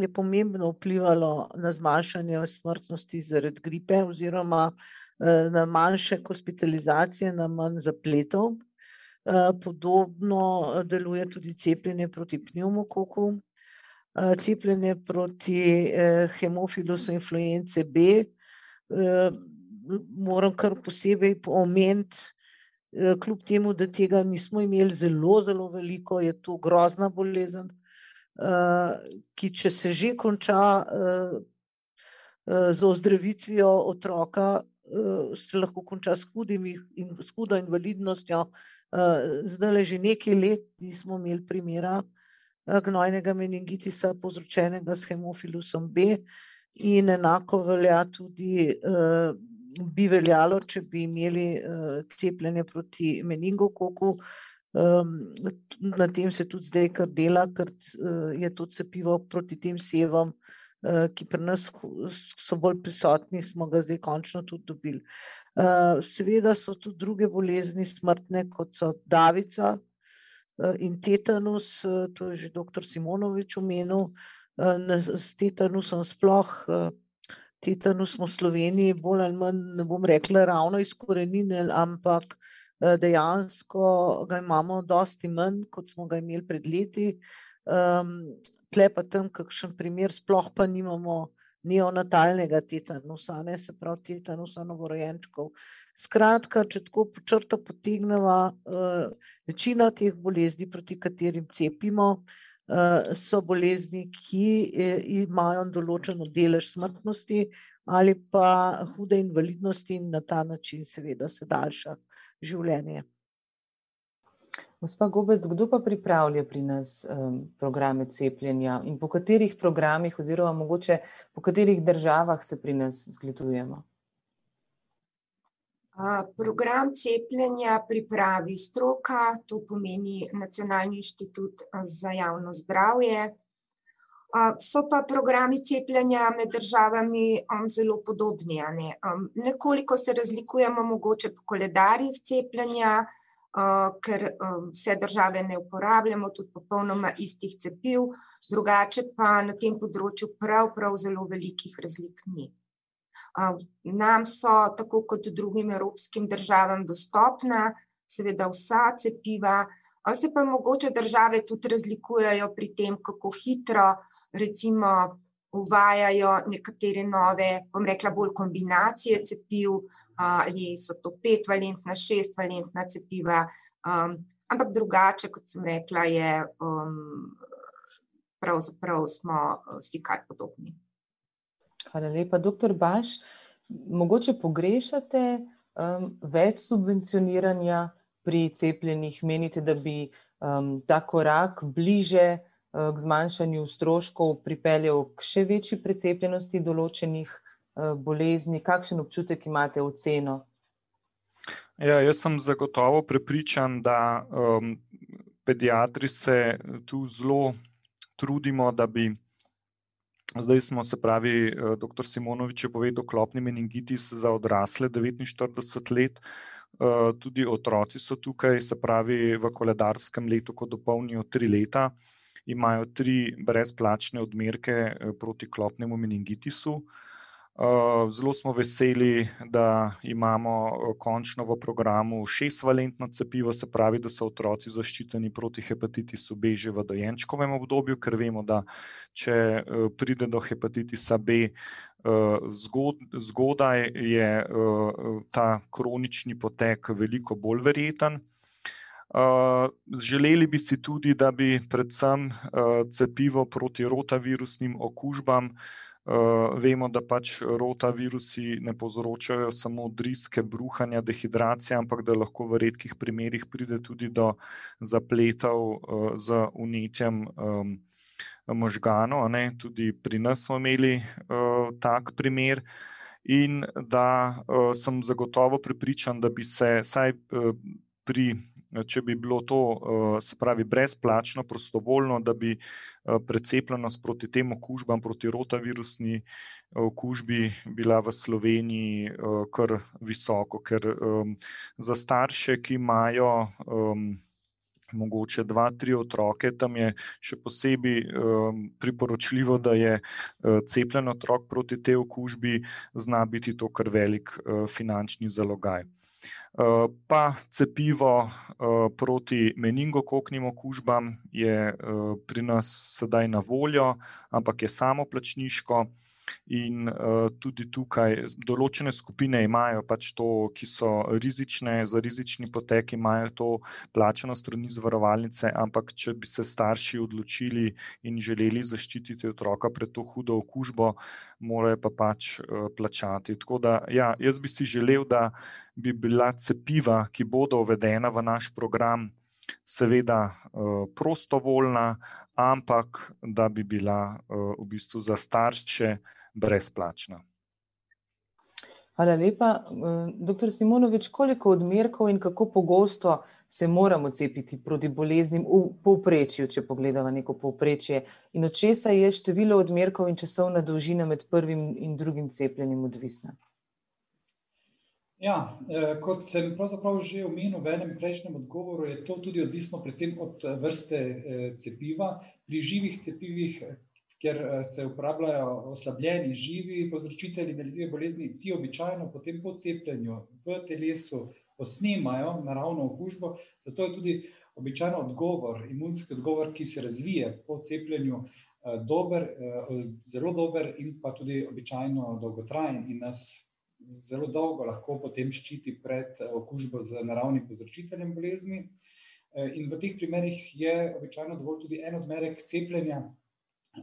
je pomembno vplivalo na zmanjšanje smrtnosti zaradi gripe oziroma na manjše hospitalizacije, na manj zapletov. podobno deluje tudi cepljenje proti pnevmokoku. cepljenje proti hemofilusu influence B, moram kar posebej omeniti, kljub temu da tega nismo imeli zelo zelo veliko, je to grozna bolezen, ki, če se že konča z ozdravitvijo otroka, se lahko konča s hudimi s hudo invalidnostjo. zdajle že nekaj let nismo imeli primera gnojnega meningitisa, povzročenega s hemofilusom B, in enako velja tudi, bi veljalo, če bi imeli cepljenje proti meningokoku. na tem se tudi zdaj kar dela, ker je to cepivo proti tem sevam, ki pri nas so bolj prisotni, smo ga zdaj končno tudi dobili. seveda so tudi druge bolezni smrtne, kot so davica in tetanus, to je že doktor Simonovič omenil. s tetanusom sploh, tetanus smo v Sloveniji bolj ali manj, ne bom rekla ravno izkoreninili, ampak dejansko ga imamo dosti manj, kot smo ga imeli pred leti. tule pa tam kakšen primer, sploh pa nimamo neonatalnega tetanusa, a ne, se pravi tetanusa novorojenčkov. Skratka, če tako pod črto potegneva, večina teh bolezni, proti katerim cepimo, so bolezni, ki imajo določen delež smrtnosti ali pa hude invalidnosti in na ta način seveda se daljša življenje. Gospa Gobec, kdo pa pripravlja pri nas programe cepljenja in po katerih programih oziroma mogoče po katerih državah se pri nas zgledujemo? Program cepljenja pripravi stroka, to pomeni Nacionalni inštitut za javno zdravje. so pa programi cepljenja med državami zelo podobni, ne, nekoliko se razlikujemo mogoče po koledarjih cepljenja, ker vse države ne uporabljamo tudi popolnoma istih cepiv, drugače pa na tem področju prav prav zelo velikih razlik ni. Nam so, tako kot drugim evropskim državam, dostopna seveda vsa cepiva, se pa mogoče države tudi razlikujejo pri tem, kako hitro recimo uvajajo nekatere nove, bom rekla, bolj kombinacije cepiv, ali so to petvalentna, šestvalentna cepiva, ampak drugače, kot sem rekla, je pravzaprav smo si kar podobni. Hvala lepa, doktor Baš. Mogoče pogrešate um, več subvencioniranja pri cepljenih? Menite, da bi um, ta korak bliže uh, k zmanjšanju stroškov pripeljal k še večji precepljenosti določenih uh, bolezni? Kakšen občutek imate oceno? Ja, jaz sem zagotovo prepričan, da um, pediatri se tu zelo trudimo, da bi Zdaj smo, se pravi, eh, dr. Simonovič je povedal, klopni meningitis za odrasle 49 let. Eh, tudi otroci so tukaj, se pravi, v koledarskem letu, ko dopolnijo tri leta, imajo tri brezplačne odmerke eh, proti klopnemu meningitisu. Eh, zelo smo veseli, da imamo eh, končno v programu šestvalentno cepivo, se pravi, da so otroci zaščiteni proti hepatitisu B že v dojenčkovem obdobju, ker vemo, da če eh, pride do hepatitisa B zgodaj, je ta kronični potek veliko bolj verjeten. Želeli bi si tudi, da bi predvsem cepivo proti rotavirusnim okužbam vemo, da pač rotavirusi ne povzročajo samo driske, bruhanja, dehidracije, ampak da lahko v redkih primerjih pride tudi do zapletov uh, z unetjem možganov. Tudi pri nas smo imeli uh, tak primer. In da uh, sem zagotovo prepričan, da bi se vsaj uh, pri če bi bilo to, eh, se pravi, brezplačno, prostovoljno, da bi eh, precepljenost proti tem okužbam, proti rotavirusni eh, okužbi, bila v Sloveniji kar visoko, ker za starše, ki imajo mogoče dva, tri otroke, tam je še posebej priporočljivo, da je cepljen otrok proti tej okužbi, zna biti to kar velik finančni zalogaj. Eh, pa cepivo proti meningokoknim okužbam je pri nas sedaj na voljo, ampak je samo plačniško. In uh, tudi tukaj določene skupine imajo pač to, ki so rizične, za rizični potek imajo to plačeno strani zavarovalnice, ampak če bi se starši odločili in želeli zaščititi otroka pred to hudo okužbo, morajo pa pač uh, plačati. Tako da, ja, jaz bi si želel, da bi bila cepiva, ki bodo uvedena v naš program, seveda uh, prostovoljna, ampak da bi bila uh, v bistvu za starše brezplačna. Hvala lepa. Eh, doktor Simonovič, koliko odmerkov in kako pogosto se moramo cepiti proti boleznim v povprečju, če pogledamo neko povprečje, in od česa je število odmerkov in časovna dolžina med prvim in drugim cepljenjem odvisna? Ja, eh, kot sem pravzaprav že omenil v enem prejšnjem odgovoru, je to tudi odvisno predvsem od vrste eh, cepiva. Pri živih cepivih ker eh, se uporabljajo oslabljeni, živi povzročitelji nalezljive bolezni, ti običajno potem po cepljenju v telesu posnemajo naravno okužbo, zato je tudi običajno odgovor, imunski odgovor, ki se razvije po cepljenju, eh, dober, eh, zelo dober in pa tudi običajno dolgotrajen in nas zelo dolgo lahko potem ščiti pred okužbo z naravnim povzročiteljem bolezni. In v teh primerih je običajno dovolj tudi en odmerek cepljenja,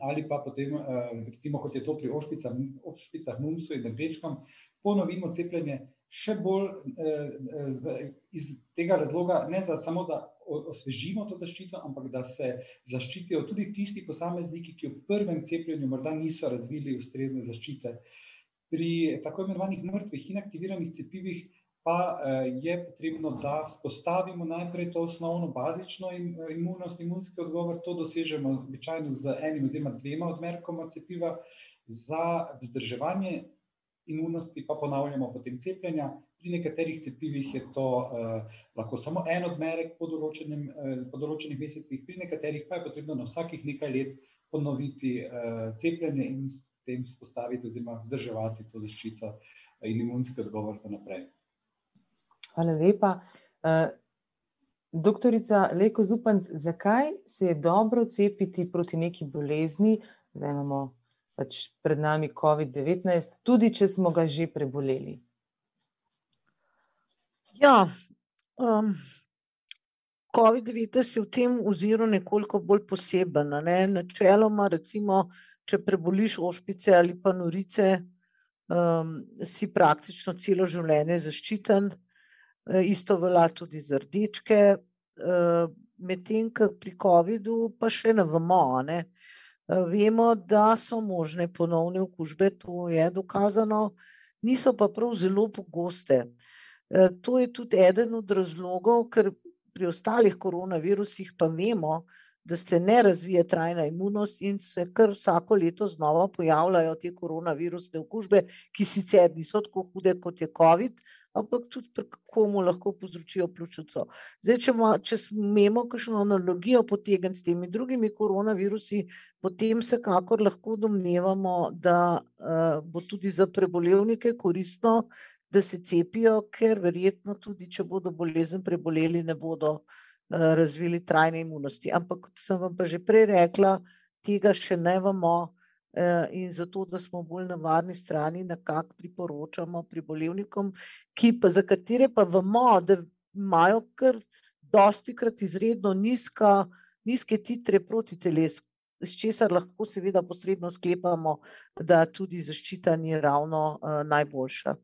ali pa potem, eh, recimo, kot je to pri ošpicah, ošpicah mumsu in rdečkam, ponovimo cepljenje še bolj eh, iz tega razloga, ne za samo, da osvežimo to zaščito, ampak da se zaščitijo tudi tisti posamezniki, ki v prvem cepljenju morda niso razvili ustrezne zaščite. Pri tako imenovanih mrtvih in aktiviranih cepivih pa eh, je potrebno, da spostavimo najprej to osnovno bazično imunost, imunski odgovor. To dosežemo običajno z enim oziroma dvema odmerkoma cepiva za vzdrževanje imunosti, pa ponavljamo potem cepljenja. Pri nekaterih cepivih je to eh, lahko samo en odmerek po, določenem, eh, po določenih mesecih, pri nekaterih pa je potrebno na vsakih nekaj let ponoviti eh, cepljenje in s tem spostaviti oziroma vzdrževati to zaščito in imunski odgovor za naprej. Hvala lepa. Uh, doktorica Leko Zupanc, zakaj se je dobro cepiti proti neki bolezni, zdaj imamo pač pred nami COVID-19, tudi če smo ga že preboleli? Ja, um, COVID-19 je v tem oziru nekoliko bolj poseben. Ne? Načeloma, recimo, če preboliš ošpice ali pa norice, um, si praktično celo življenje zaščiten. E, isto velja tudi za rdečke, uh, medtem ko pri COVID-u pa še ne vemo. Ne? Uh, vemo, da so možne ponovne okužbe, to je dokazano, niso pa prav zelo pogoste. To je tudi eden od razlogov, ker pri ostalih koronavirusih pa vemo, da se ne razvije trajna imunost in se kar vsako leto znova pojavljajo te koronavirusne okužbe, ki sicer niso tako hude kot je COVID, ampak tudi pri komu lahko povzročijo pljučnico. Zdaj, če, ma, če smemo kakšno analogijo potegniti s temi drugimi koronavirusi, potem se kakor lahko domnevamo, da uh, bo tudi za prebolevnike koristno, da se cepijo, ker verjetno tudi, če bodo bolezen preboleli, ne bodo uh, razvili trajne imunosti. Ampak, kot sem vam pa že prej rekla, tega še ne vemo. Eh, in zato, da smo bolj na varni strani, nekako priporočamo pri bolevnikom, ki pa za katere pa vemo, da imajo kar dosti krat izredno nizka, nizke titre proti telesu, s česar lahko seveda posredno sklepamo, da tudi zaščita ni ravno uh, najboljša.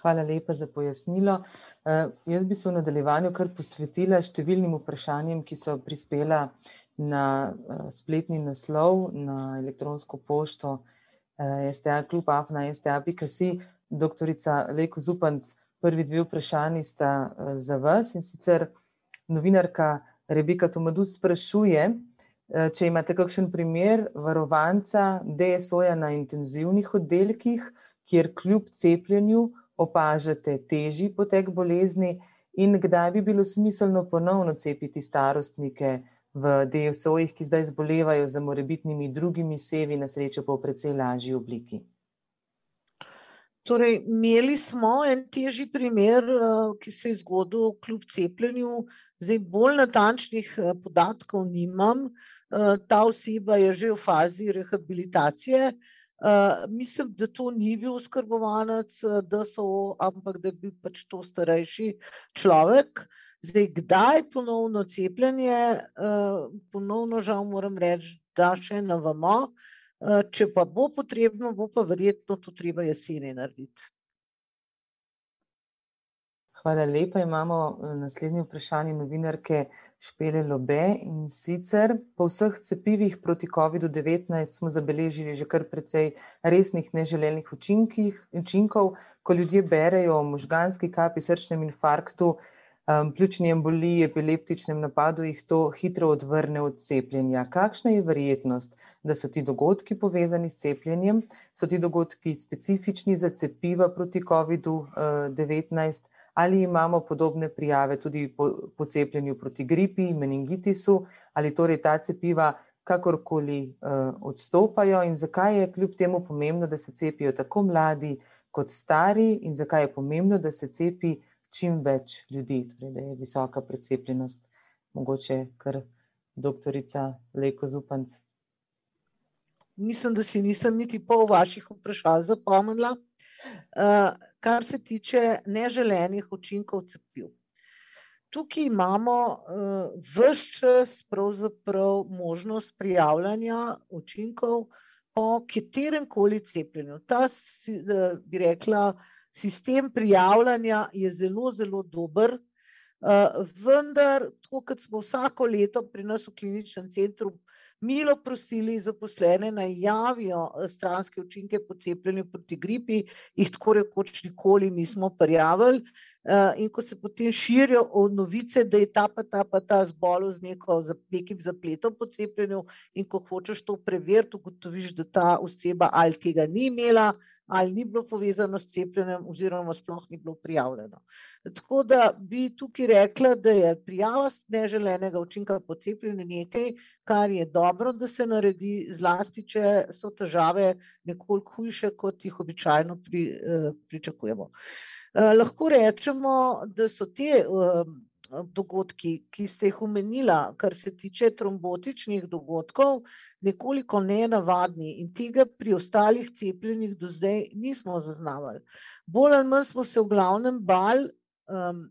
Hvala lepa za pojasnilo. Uh, jaz bi se v nadaljevanju kar posvetila številnim vprašanjem, ki so prispela na uh, spletni naslov, na elektronsko pošto uh, STA, kljub afna STA.si. Doktorica Leko Zupanc, prvi dve vprašanji sta uh, za vas in sicer novinarka Rebeka Tomadus sprašuje, če imate kakšen primer varovanca DSO-ja na intenzivnih oddelkih, kjer kljub cepljenju opažate težji potek bolezni in kdaj bi bilo smiselno ponovno cepiti starostnike v DSO-jih, ki zdaj zbolevajo za morebitnimi drugimi sevi, na srečo pa v precej lažji obliki. Torej, imeli smo en težji primer, eh, ki se je zgodil kljub cepljenju. Zdaj, bolj natančnih eh, podatkov nimam. Eh, ta oseba je že v fazi rehabilitacije. Uh, mislim, da to ni bil skrbovanec, eh, da so, ampak da bi pač to starejši človek. Zdaj, kdaj ponovno cepljenje, uh, ponovno žal moram reči, da še ne vemo. Uh, če pa bo potrebno, bo pa verjetno to treba jeseni narediti. Hvala lepa. Imamo eh, naslednje vprašanje novinarke Špele Lobe in sicer po vseh cepivih proti COVID-19 smo zabeležili že kar precej resnih neželenih učinkov, ko ljudje berejo o možganski kapi, srčnem infarktu, um, pljučni emboliji, epileptičnem napadu, jih to hitro odvrne od cepljenja. Kakšna je verjetnost, da so ti dogodki povezani s cepljenjem? So ti dogodki specifični za cepiva proti COVID-19? ali imamo podobne prijave tudi po, po cepljenju proti gripi, meningitisu, ali torej ta cepiva kakorkoli uh, odstopajo in zakaj je kljub temu pomembno, da se cepijo tako mladi kot stari in zakaj je pomembno, da se cepi čim več ljudi, torej da je visoka precepljenost, mogoče kar doktorica Leko Zupanc. Mislim, da si nisem niti pol vaših vprašanj zapomnila. Uh, kar se tiče neželenih učinkov cepiv. Tukaj imamo uh, vse čas možnost prijavljanja učinkov po katerem koli cepljenju. Ta, uh, bi rekla, sistem prijavljanja je zelo, zelo dober. Uh, vendar, tako kot smo vsako leto pri nas v kliničnem centru milo prosili zaposlene naj javijo eh, stranske učinke po cepljenju proti gripi, jih tako rekoč nikoli nismo prijavili. Uh, in ko se potem širijo novice, da je ta pa ta pa ta zbolel z neko, nekim zapletom po cepljenju, in ko hočeš to preveriti, ugotoviš, da ta oseba ali tega ni imela, ali ni bilo povezano s cepljenjem, oziroma sploh ni bilo prijavljeno. Tako da bi tukaj rekla, da je prijava neželenega učinka po cepljenju nekaj, kar je dobro, da se naredi, zlasti, če so težave nekoliko hujše, kot jih običajno pri, eh, pričakujemo. Eh, lahko rečemo, da so te. Eh, dogodki, ki ste jih omenila, kar se tiče trombotičnih dogodkov, nekoliko nenavadni in tega pri ostalih cepljenih do zdaj nismo zaznavali. Bolj ali manj smo se v glavnem bal um,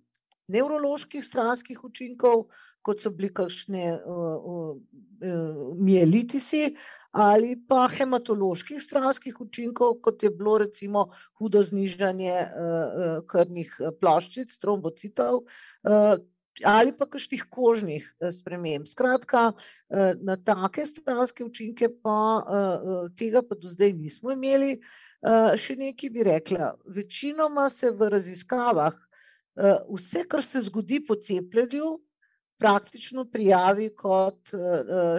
nevroloških stranskih učinkov, kot so bili kakšne uh, uh, mielitisi, ali pa hematoloških stranskih učinkov, kot je bilo recimo hudo znižanje uh, krvnih ploščic, trombocitov. Ali pa kakšnih kožnih sprememb. Skratka, na take stranske učinke, pa tega pa do zdaj nismo imeli. Še nekaj bi rekla. Večinoma se v raziskavah vse, kar se zgodi po cepljenju, praktično prijavi kot uh,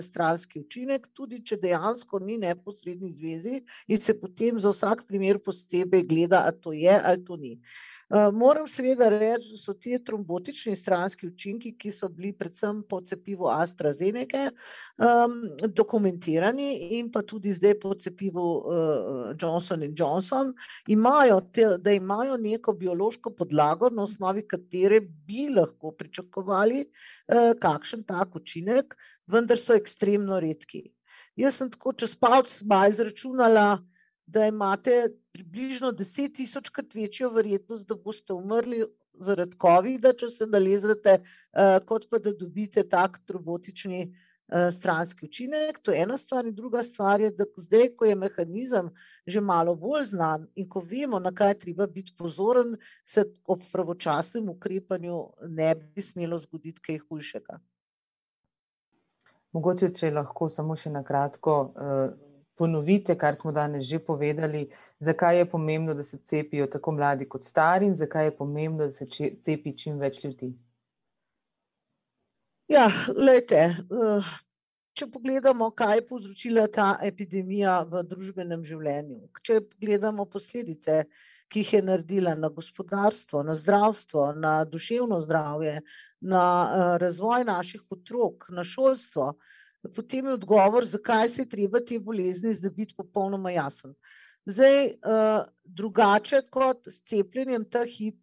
stranski učinek, tudi če dejansko ni neposredni zvezi in se potem za vsak primer posebej gleda, ali to je ali to ni. Moram seveda reči, da so ti trombotični stranski učinki, ki so bili predvsem po cepivu AstraZeneca um, dokumentirani in pa tudi zdaj po cepivu uh, Johnson Johnson, imajo te, da imajo neko biološko podlago, na osnovi katere bi lahko pričakovali uh, kakšen tak učinek, vendar so ekstremno redki. Jaz sem tako čez palc malo izračunala, da imate približno 10 tisočkrat večjo verjetnost, da boste umrli zaradi COVID-a, če se nalezete, uh, kot pa da dobite tak robotični uh, stranski učinek. To je ena stvar, in druga stvar je, da zdaj, ko je mehanizem že malo bolj znan in ko vemo, na kaj treba biti pozoren, se ob pravočasnem ukrepanju ne bi smelo zgoditi kaj hujšega. Mogoče, če lahko samo še na kratko. Uh ponovite, kar smo danes že povedali, zakaj je pomembno, da se cepijo tako mladi kot stari in zakaj je pomembno, da se cepi čim več ljudi. Ja, lejte, eh, če pogledamo, kaj je povzročila ta epidemija v družbenem življenju, če pogledamo posledice, ki jih je naredila na gospodarstvo, na zdravstvo, na duševno zdravje, na eh, razvoj naših otrok, na šolstvo, potem je odgovor, zakaj se je treba te bolezni zdobiti popolnoma jasen. Zdaj, uh, drugače kot s cepljenjem ta hip,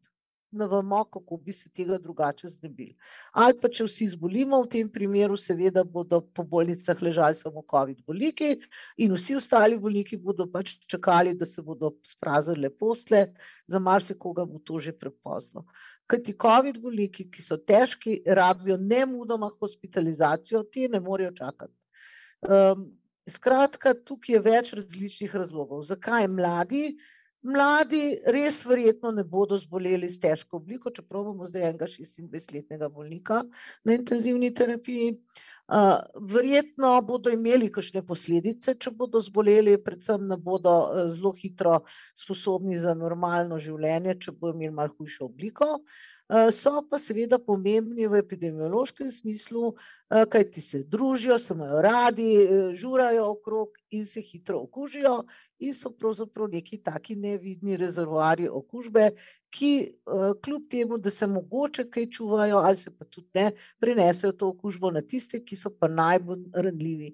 ne vemo, kako bi se tega drugače zdobili. Ali pa če vsi zbolimo, v tem primeru seveda bodo po bolnicah ležali samo COVID bolniki in vsi ostali bolniki bodo pač čakali, da se bodo sprazili posle, za marsikoga bo to že prepozno. Ker ti COVID bolniki, ki so težki, rabijo ne mudoma hospitalizacijo, ti ne morejo čakati. Um, skratka, tukaj je več različnih razlogov. Zakaj mladi? Mladi res verjetno ne bodo zboleli s težko obliko, čeprav imamo zdaj enega 26-letnega bolnika na intenzivni terapiji. Uh, verjetno bodo imeli kakšne posledice, če bodo zboleli, predvsem ne bodo uh, zelo hitro sposobni za normalno življenje, če bodo imeli malo hujšo obliko. Uh, so pa seveda pomembni v epidemiološkem smislu, uh, kaj ti se družijo, se imajo radi, uh, žurajo okrog in se hitro okužijo, in so pravzaprav neki taki nevidni rezervoarji okužbe, ki kljub temu, da se mogoče kaj čuvajo, ali se pa tudi ne, prenesejo to okužbo na tiste, ki so pa najbolj ranljivi.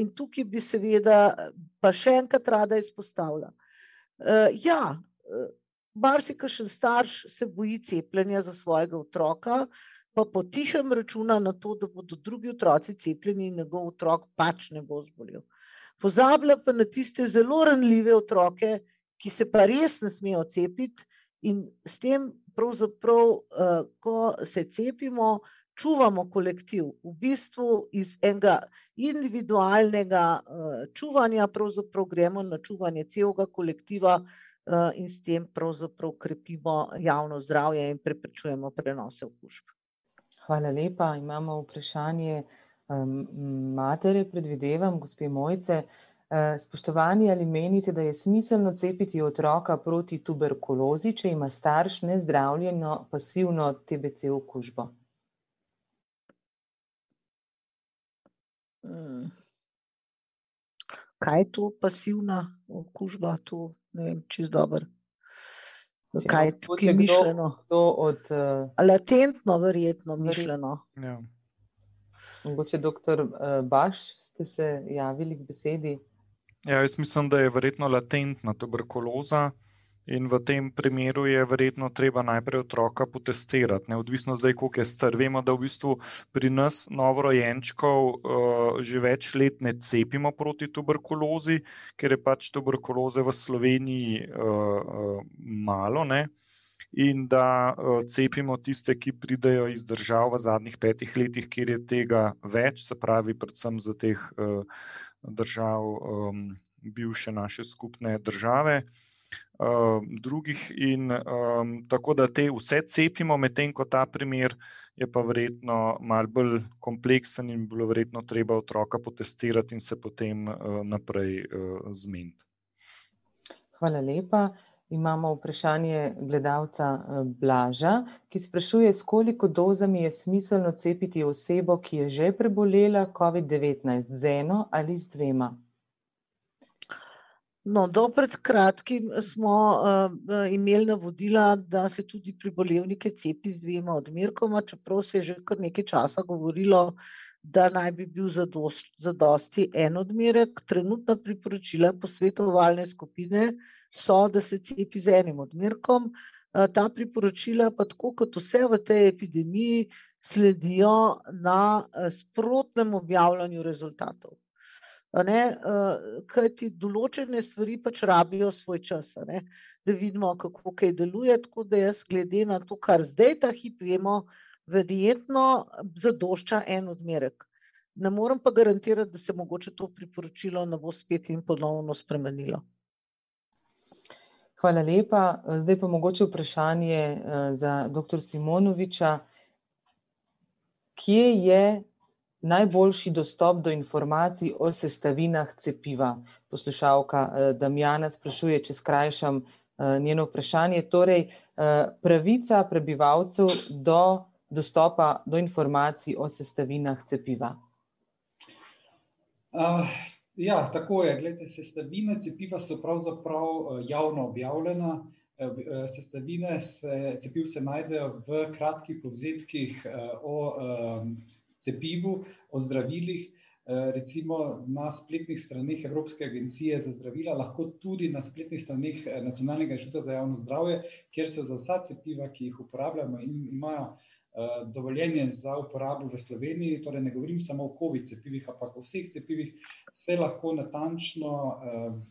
In tukaj bi seveda pa še enkrat rada izpostavila. Ja, marsikajšen starš se boji cepljenja za svojega otroka, pa potihem računa na to, da bodo drugi otroci cepljeni in njegov otrok pač ne bo zbolel. Pozablja pa na tiste zelo ranljive otroke, ki se pa res ne smejo cepiti, In s tem, pravzaprav, uh, ko se cepimo, čuvamo kolektiv. V bistvu iz enega individualnega uh, čuvanja, pravzaprav gremo na čuvanje celega kolektiva in s tem pravzaprav krepimo javno zdravje in preprečujemo prenose okužb. Hvala lepa. Imamo vprašanje um, matere, predvidevam, gospe Mojce. Eh, spoštovani, ali menite, da je smiselno cepiti otroka proti tuberkulozi, če ima starš nezdravljeno pasivno TBC okužbo? Hmm. Kaj je to pasivna okužba? To ne vem, čist dobro. Kaj je tukaj mišljeno? Od, uh, Latentno, verjetno mišljeno. Ja. Mogoče, doktor uh, Baš, ste se javili k besedi? Ja, jaz mislim, da je verjetno latentna tuberkuloza. In v tem primeru je verjetno treba najprej otroka potestirati, neodvisno zdaj, koliko je star. Vemo, da v bistvu pri nas novorojenčkov uh, že več let ne cepimo proti tuberkulozi, ker je pač tuberkuloze v Sloveniji uh, uh, malo. Ne? in da cepimo tiste, ki pridejo iz držav v zadnjih petih letih, kjer je tega več, se pravi, predvsem za teh držav bivše naše skupne države. Drugih, in um, tako da te vse cepimo, medtem ko ta primer je pa verjetno malo bolj kompleksen in bilo verjetno treba otroka potestirati in se potem uh, naprej uh, zmeniti. Hvala lepa. Imamo vprašanje gledalca Blaža, ki sprašuje, s koliko dozami je smiselno cepiti osebo, ki je že prebolela COVID-19, z eno ali z dvema. No, do pred kratkim smo uh, imeli navodila, da se tudi pribolevnike cepi z dvema odmerkoma, čeprav se je že kar nekaj časa govorilo, da naj bi bil zadosti en odmerek. Trenutna priporočila posvetovalne skupine so, da se cepi z enim odmerkom. Uh, ta priporočila pa tako kot vse v tej epidemiji sledijo na uh, sprotnem objavljanju rezultatov. Ne, uh, Kaj ti določene stvari pač rabijo svoj čas, ne, da vidimo, kako kaj deluje. Tako da jaz, glede na to, kar zdaj ta hip vemo, verjetno zadošča en odmerek. Ne morem pa garantirati, da se mogoče to priporočilo ne bo spet in ponovno spremenilo. Hvala lepa. Zdaj pa mogoče vprašanje za dr. Simonoviča. Kje je najboljši dostop do informacij o sestavinah cepiva? Poslušalka eh, Damjana sprašuje, če skrajšam eh, njeno vprašanje. Torej, eh, pravica prebivalcev do dostopa do informacij o sestavinah cepiva. Uh, ja, tako je. Glede, sestavine cepiva so pravzaprav javno objavljene. Sestavine se, cepiv se najdejo v kratkih povzetkih o cepivu, o zdravilih, eh, recimo na spletnih straneh Evropske agencije za zdravila, lahko tudi na spletnih straneh eh, Nacionalnega inštituta za javno zdravje, kjer so za vsa cepiva, ki jih uporabljamo in imajo eh, dovoljenje za uporabo v Sloveniji, torej ne govorim samo o COVID cepivih, ampak o vseh cepivih, se lahko natančno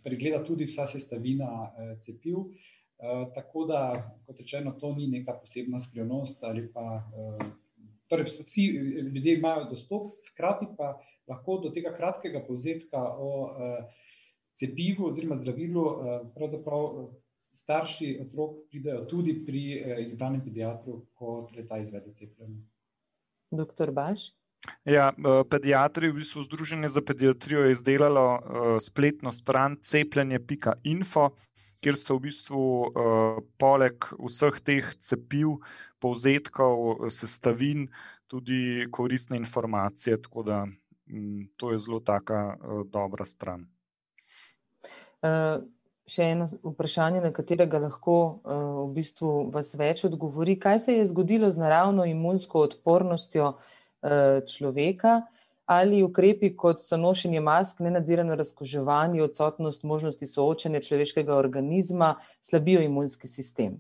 pregleda tudi vsa sestavina cepiv. Tako da, kot rečeno, to ni neka posebna skrivnost ali pa Torej, vsi ljudje imajo dostop, hkrati pa lahko do tega kratkega povzetka o uh, cepivu oziroma zdravilu, uh, pravzaprav eh, starši otrok pridejo tudi pri uh, izbranem pediatru, ko ta izvede cepljenje. Doktor Baš. Ja, pediatri, v bistvu Združenje za pediatrijo, je izdelalo spletno stran cepljenje.info, kjer so v bistvu uh, poleg vseh teh cepiv, povzetkov, sestavin, tudi koristne informacije. Tako da um, to je zelo taka uh, dobra stran. Uh, še eno vprašanje, na katerega lahko uh, v bistvu vas več odgovori. Kaj se je zgodilo z naravno imunsko odpornostjo uh, človeka? Ali ukrepi, kot so nošenje mask, nenadzirano razkoževanje, odsotnost možnosti soočanja človeškega organizma, slabijo imunski sistem.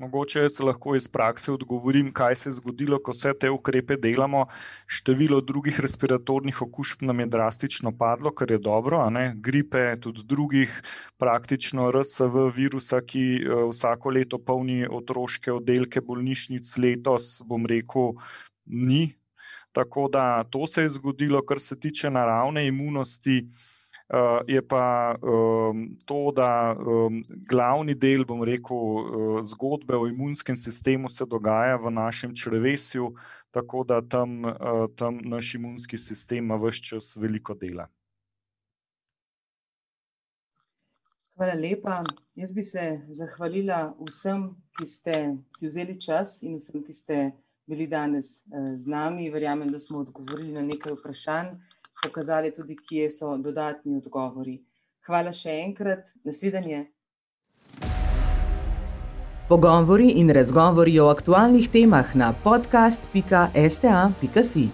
Mogoče se lahko iz prakse odgovorim, kaj se je zgodilo, ko vse te ukrepe delamo. Število drugih respiratornih okužb nam je drastično padlo, kar je dobro. Gripe, tudi drugih, praktično RSV virusa, ki eh, vsako leto polni otroške oddelke bolnišnic, letos, bom rekel, ni. Tako da to se je zgodilo, kar se tiče naravne imunosti. Uh, je pa um, to, da um, glavni del, bom rekel, uh, zgodbe o imunskem sistemu se dogaja v našem črvesju, tako da tam, uh, tam naš imunski sistem ima vse čas veliko dela. Hvala lepa. Jaz bi se zahvalila vsem, ki ste si vzeli čas, in vsem, ki ste bili danes z nami. Verjamem, da smo odgovorili na nekaj vprašanj pokazali tudi, kje so dodatni odgovori. Hvala še enkrat, nasvidenje. Pogovori in razgovori o aktualnih temah na podcast.sta.si.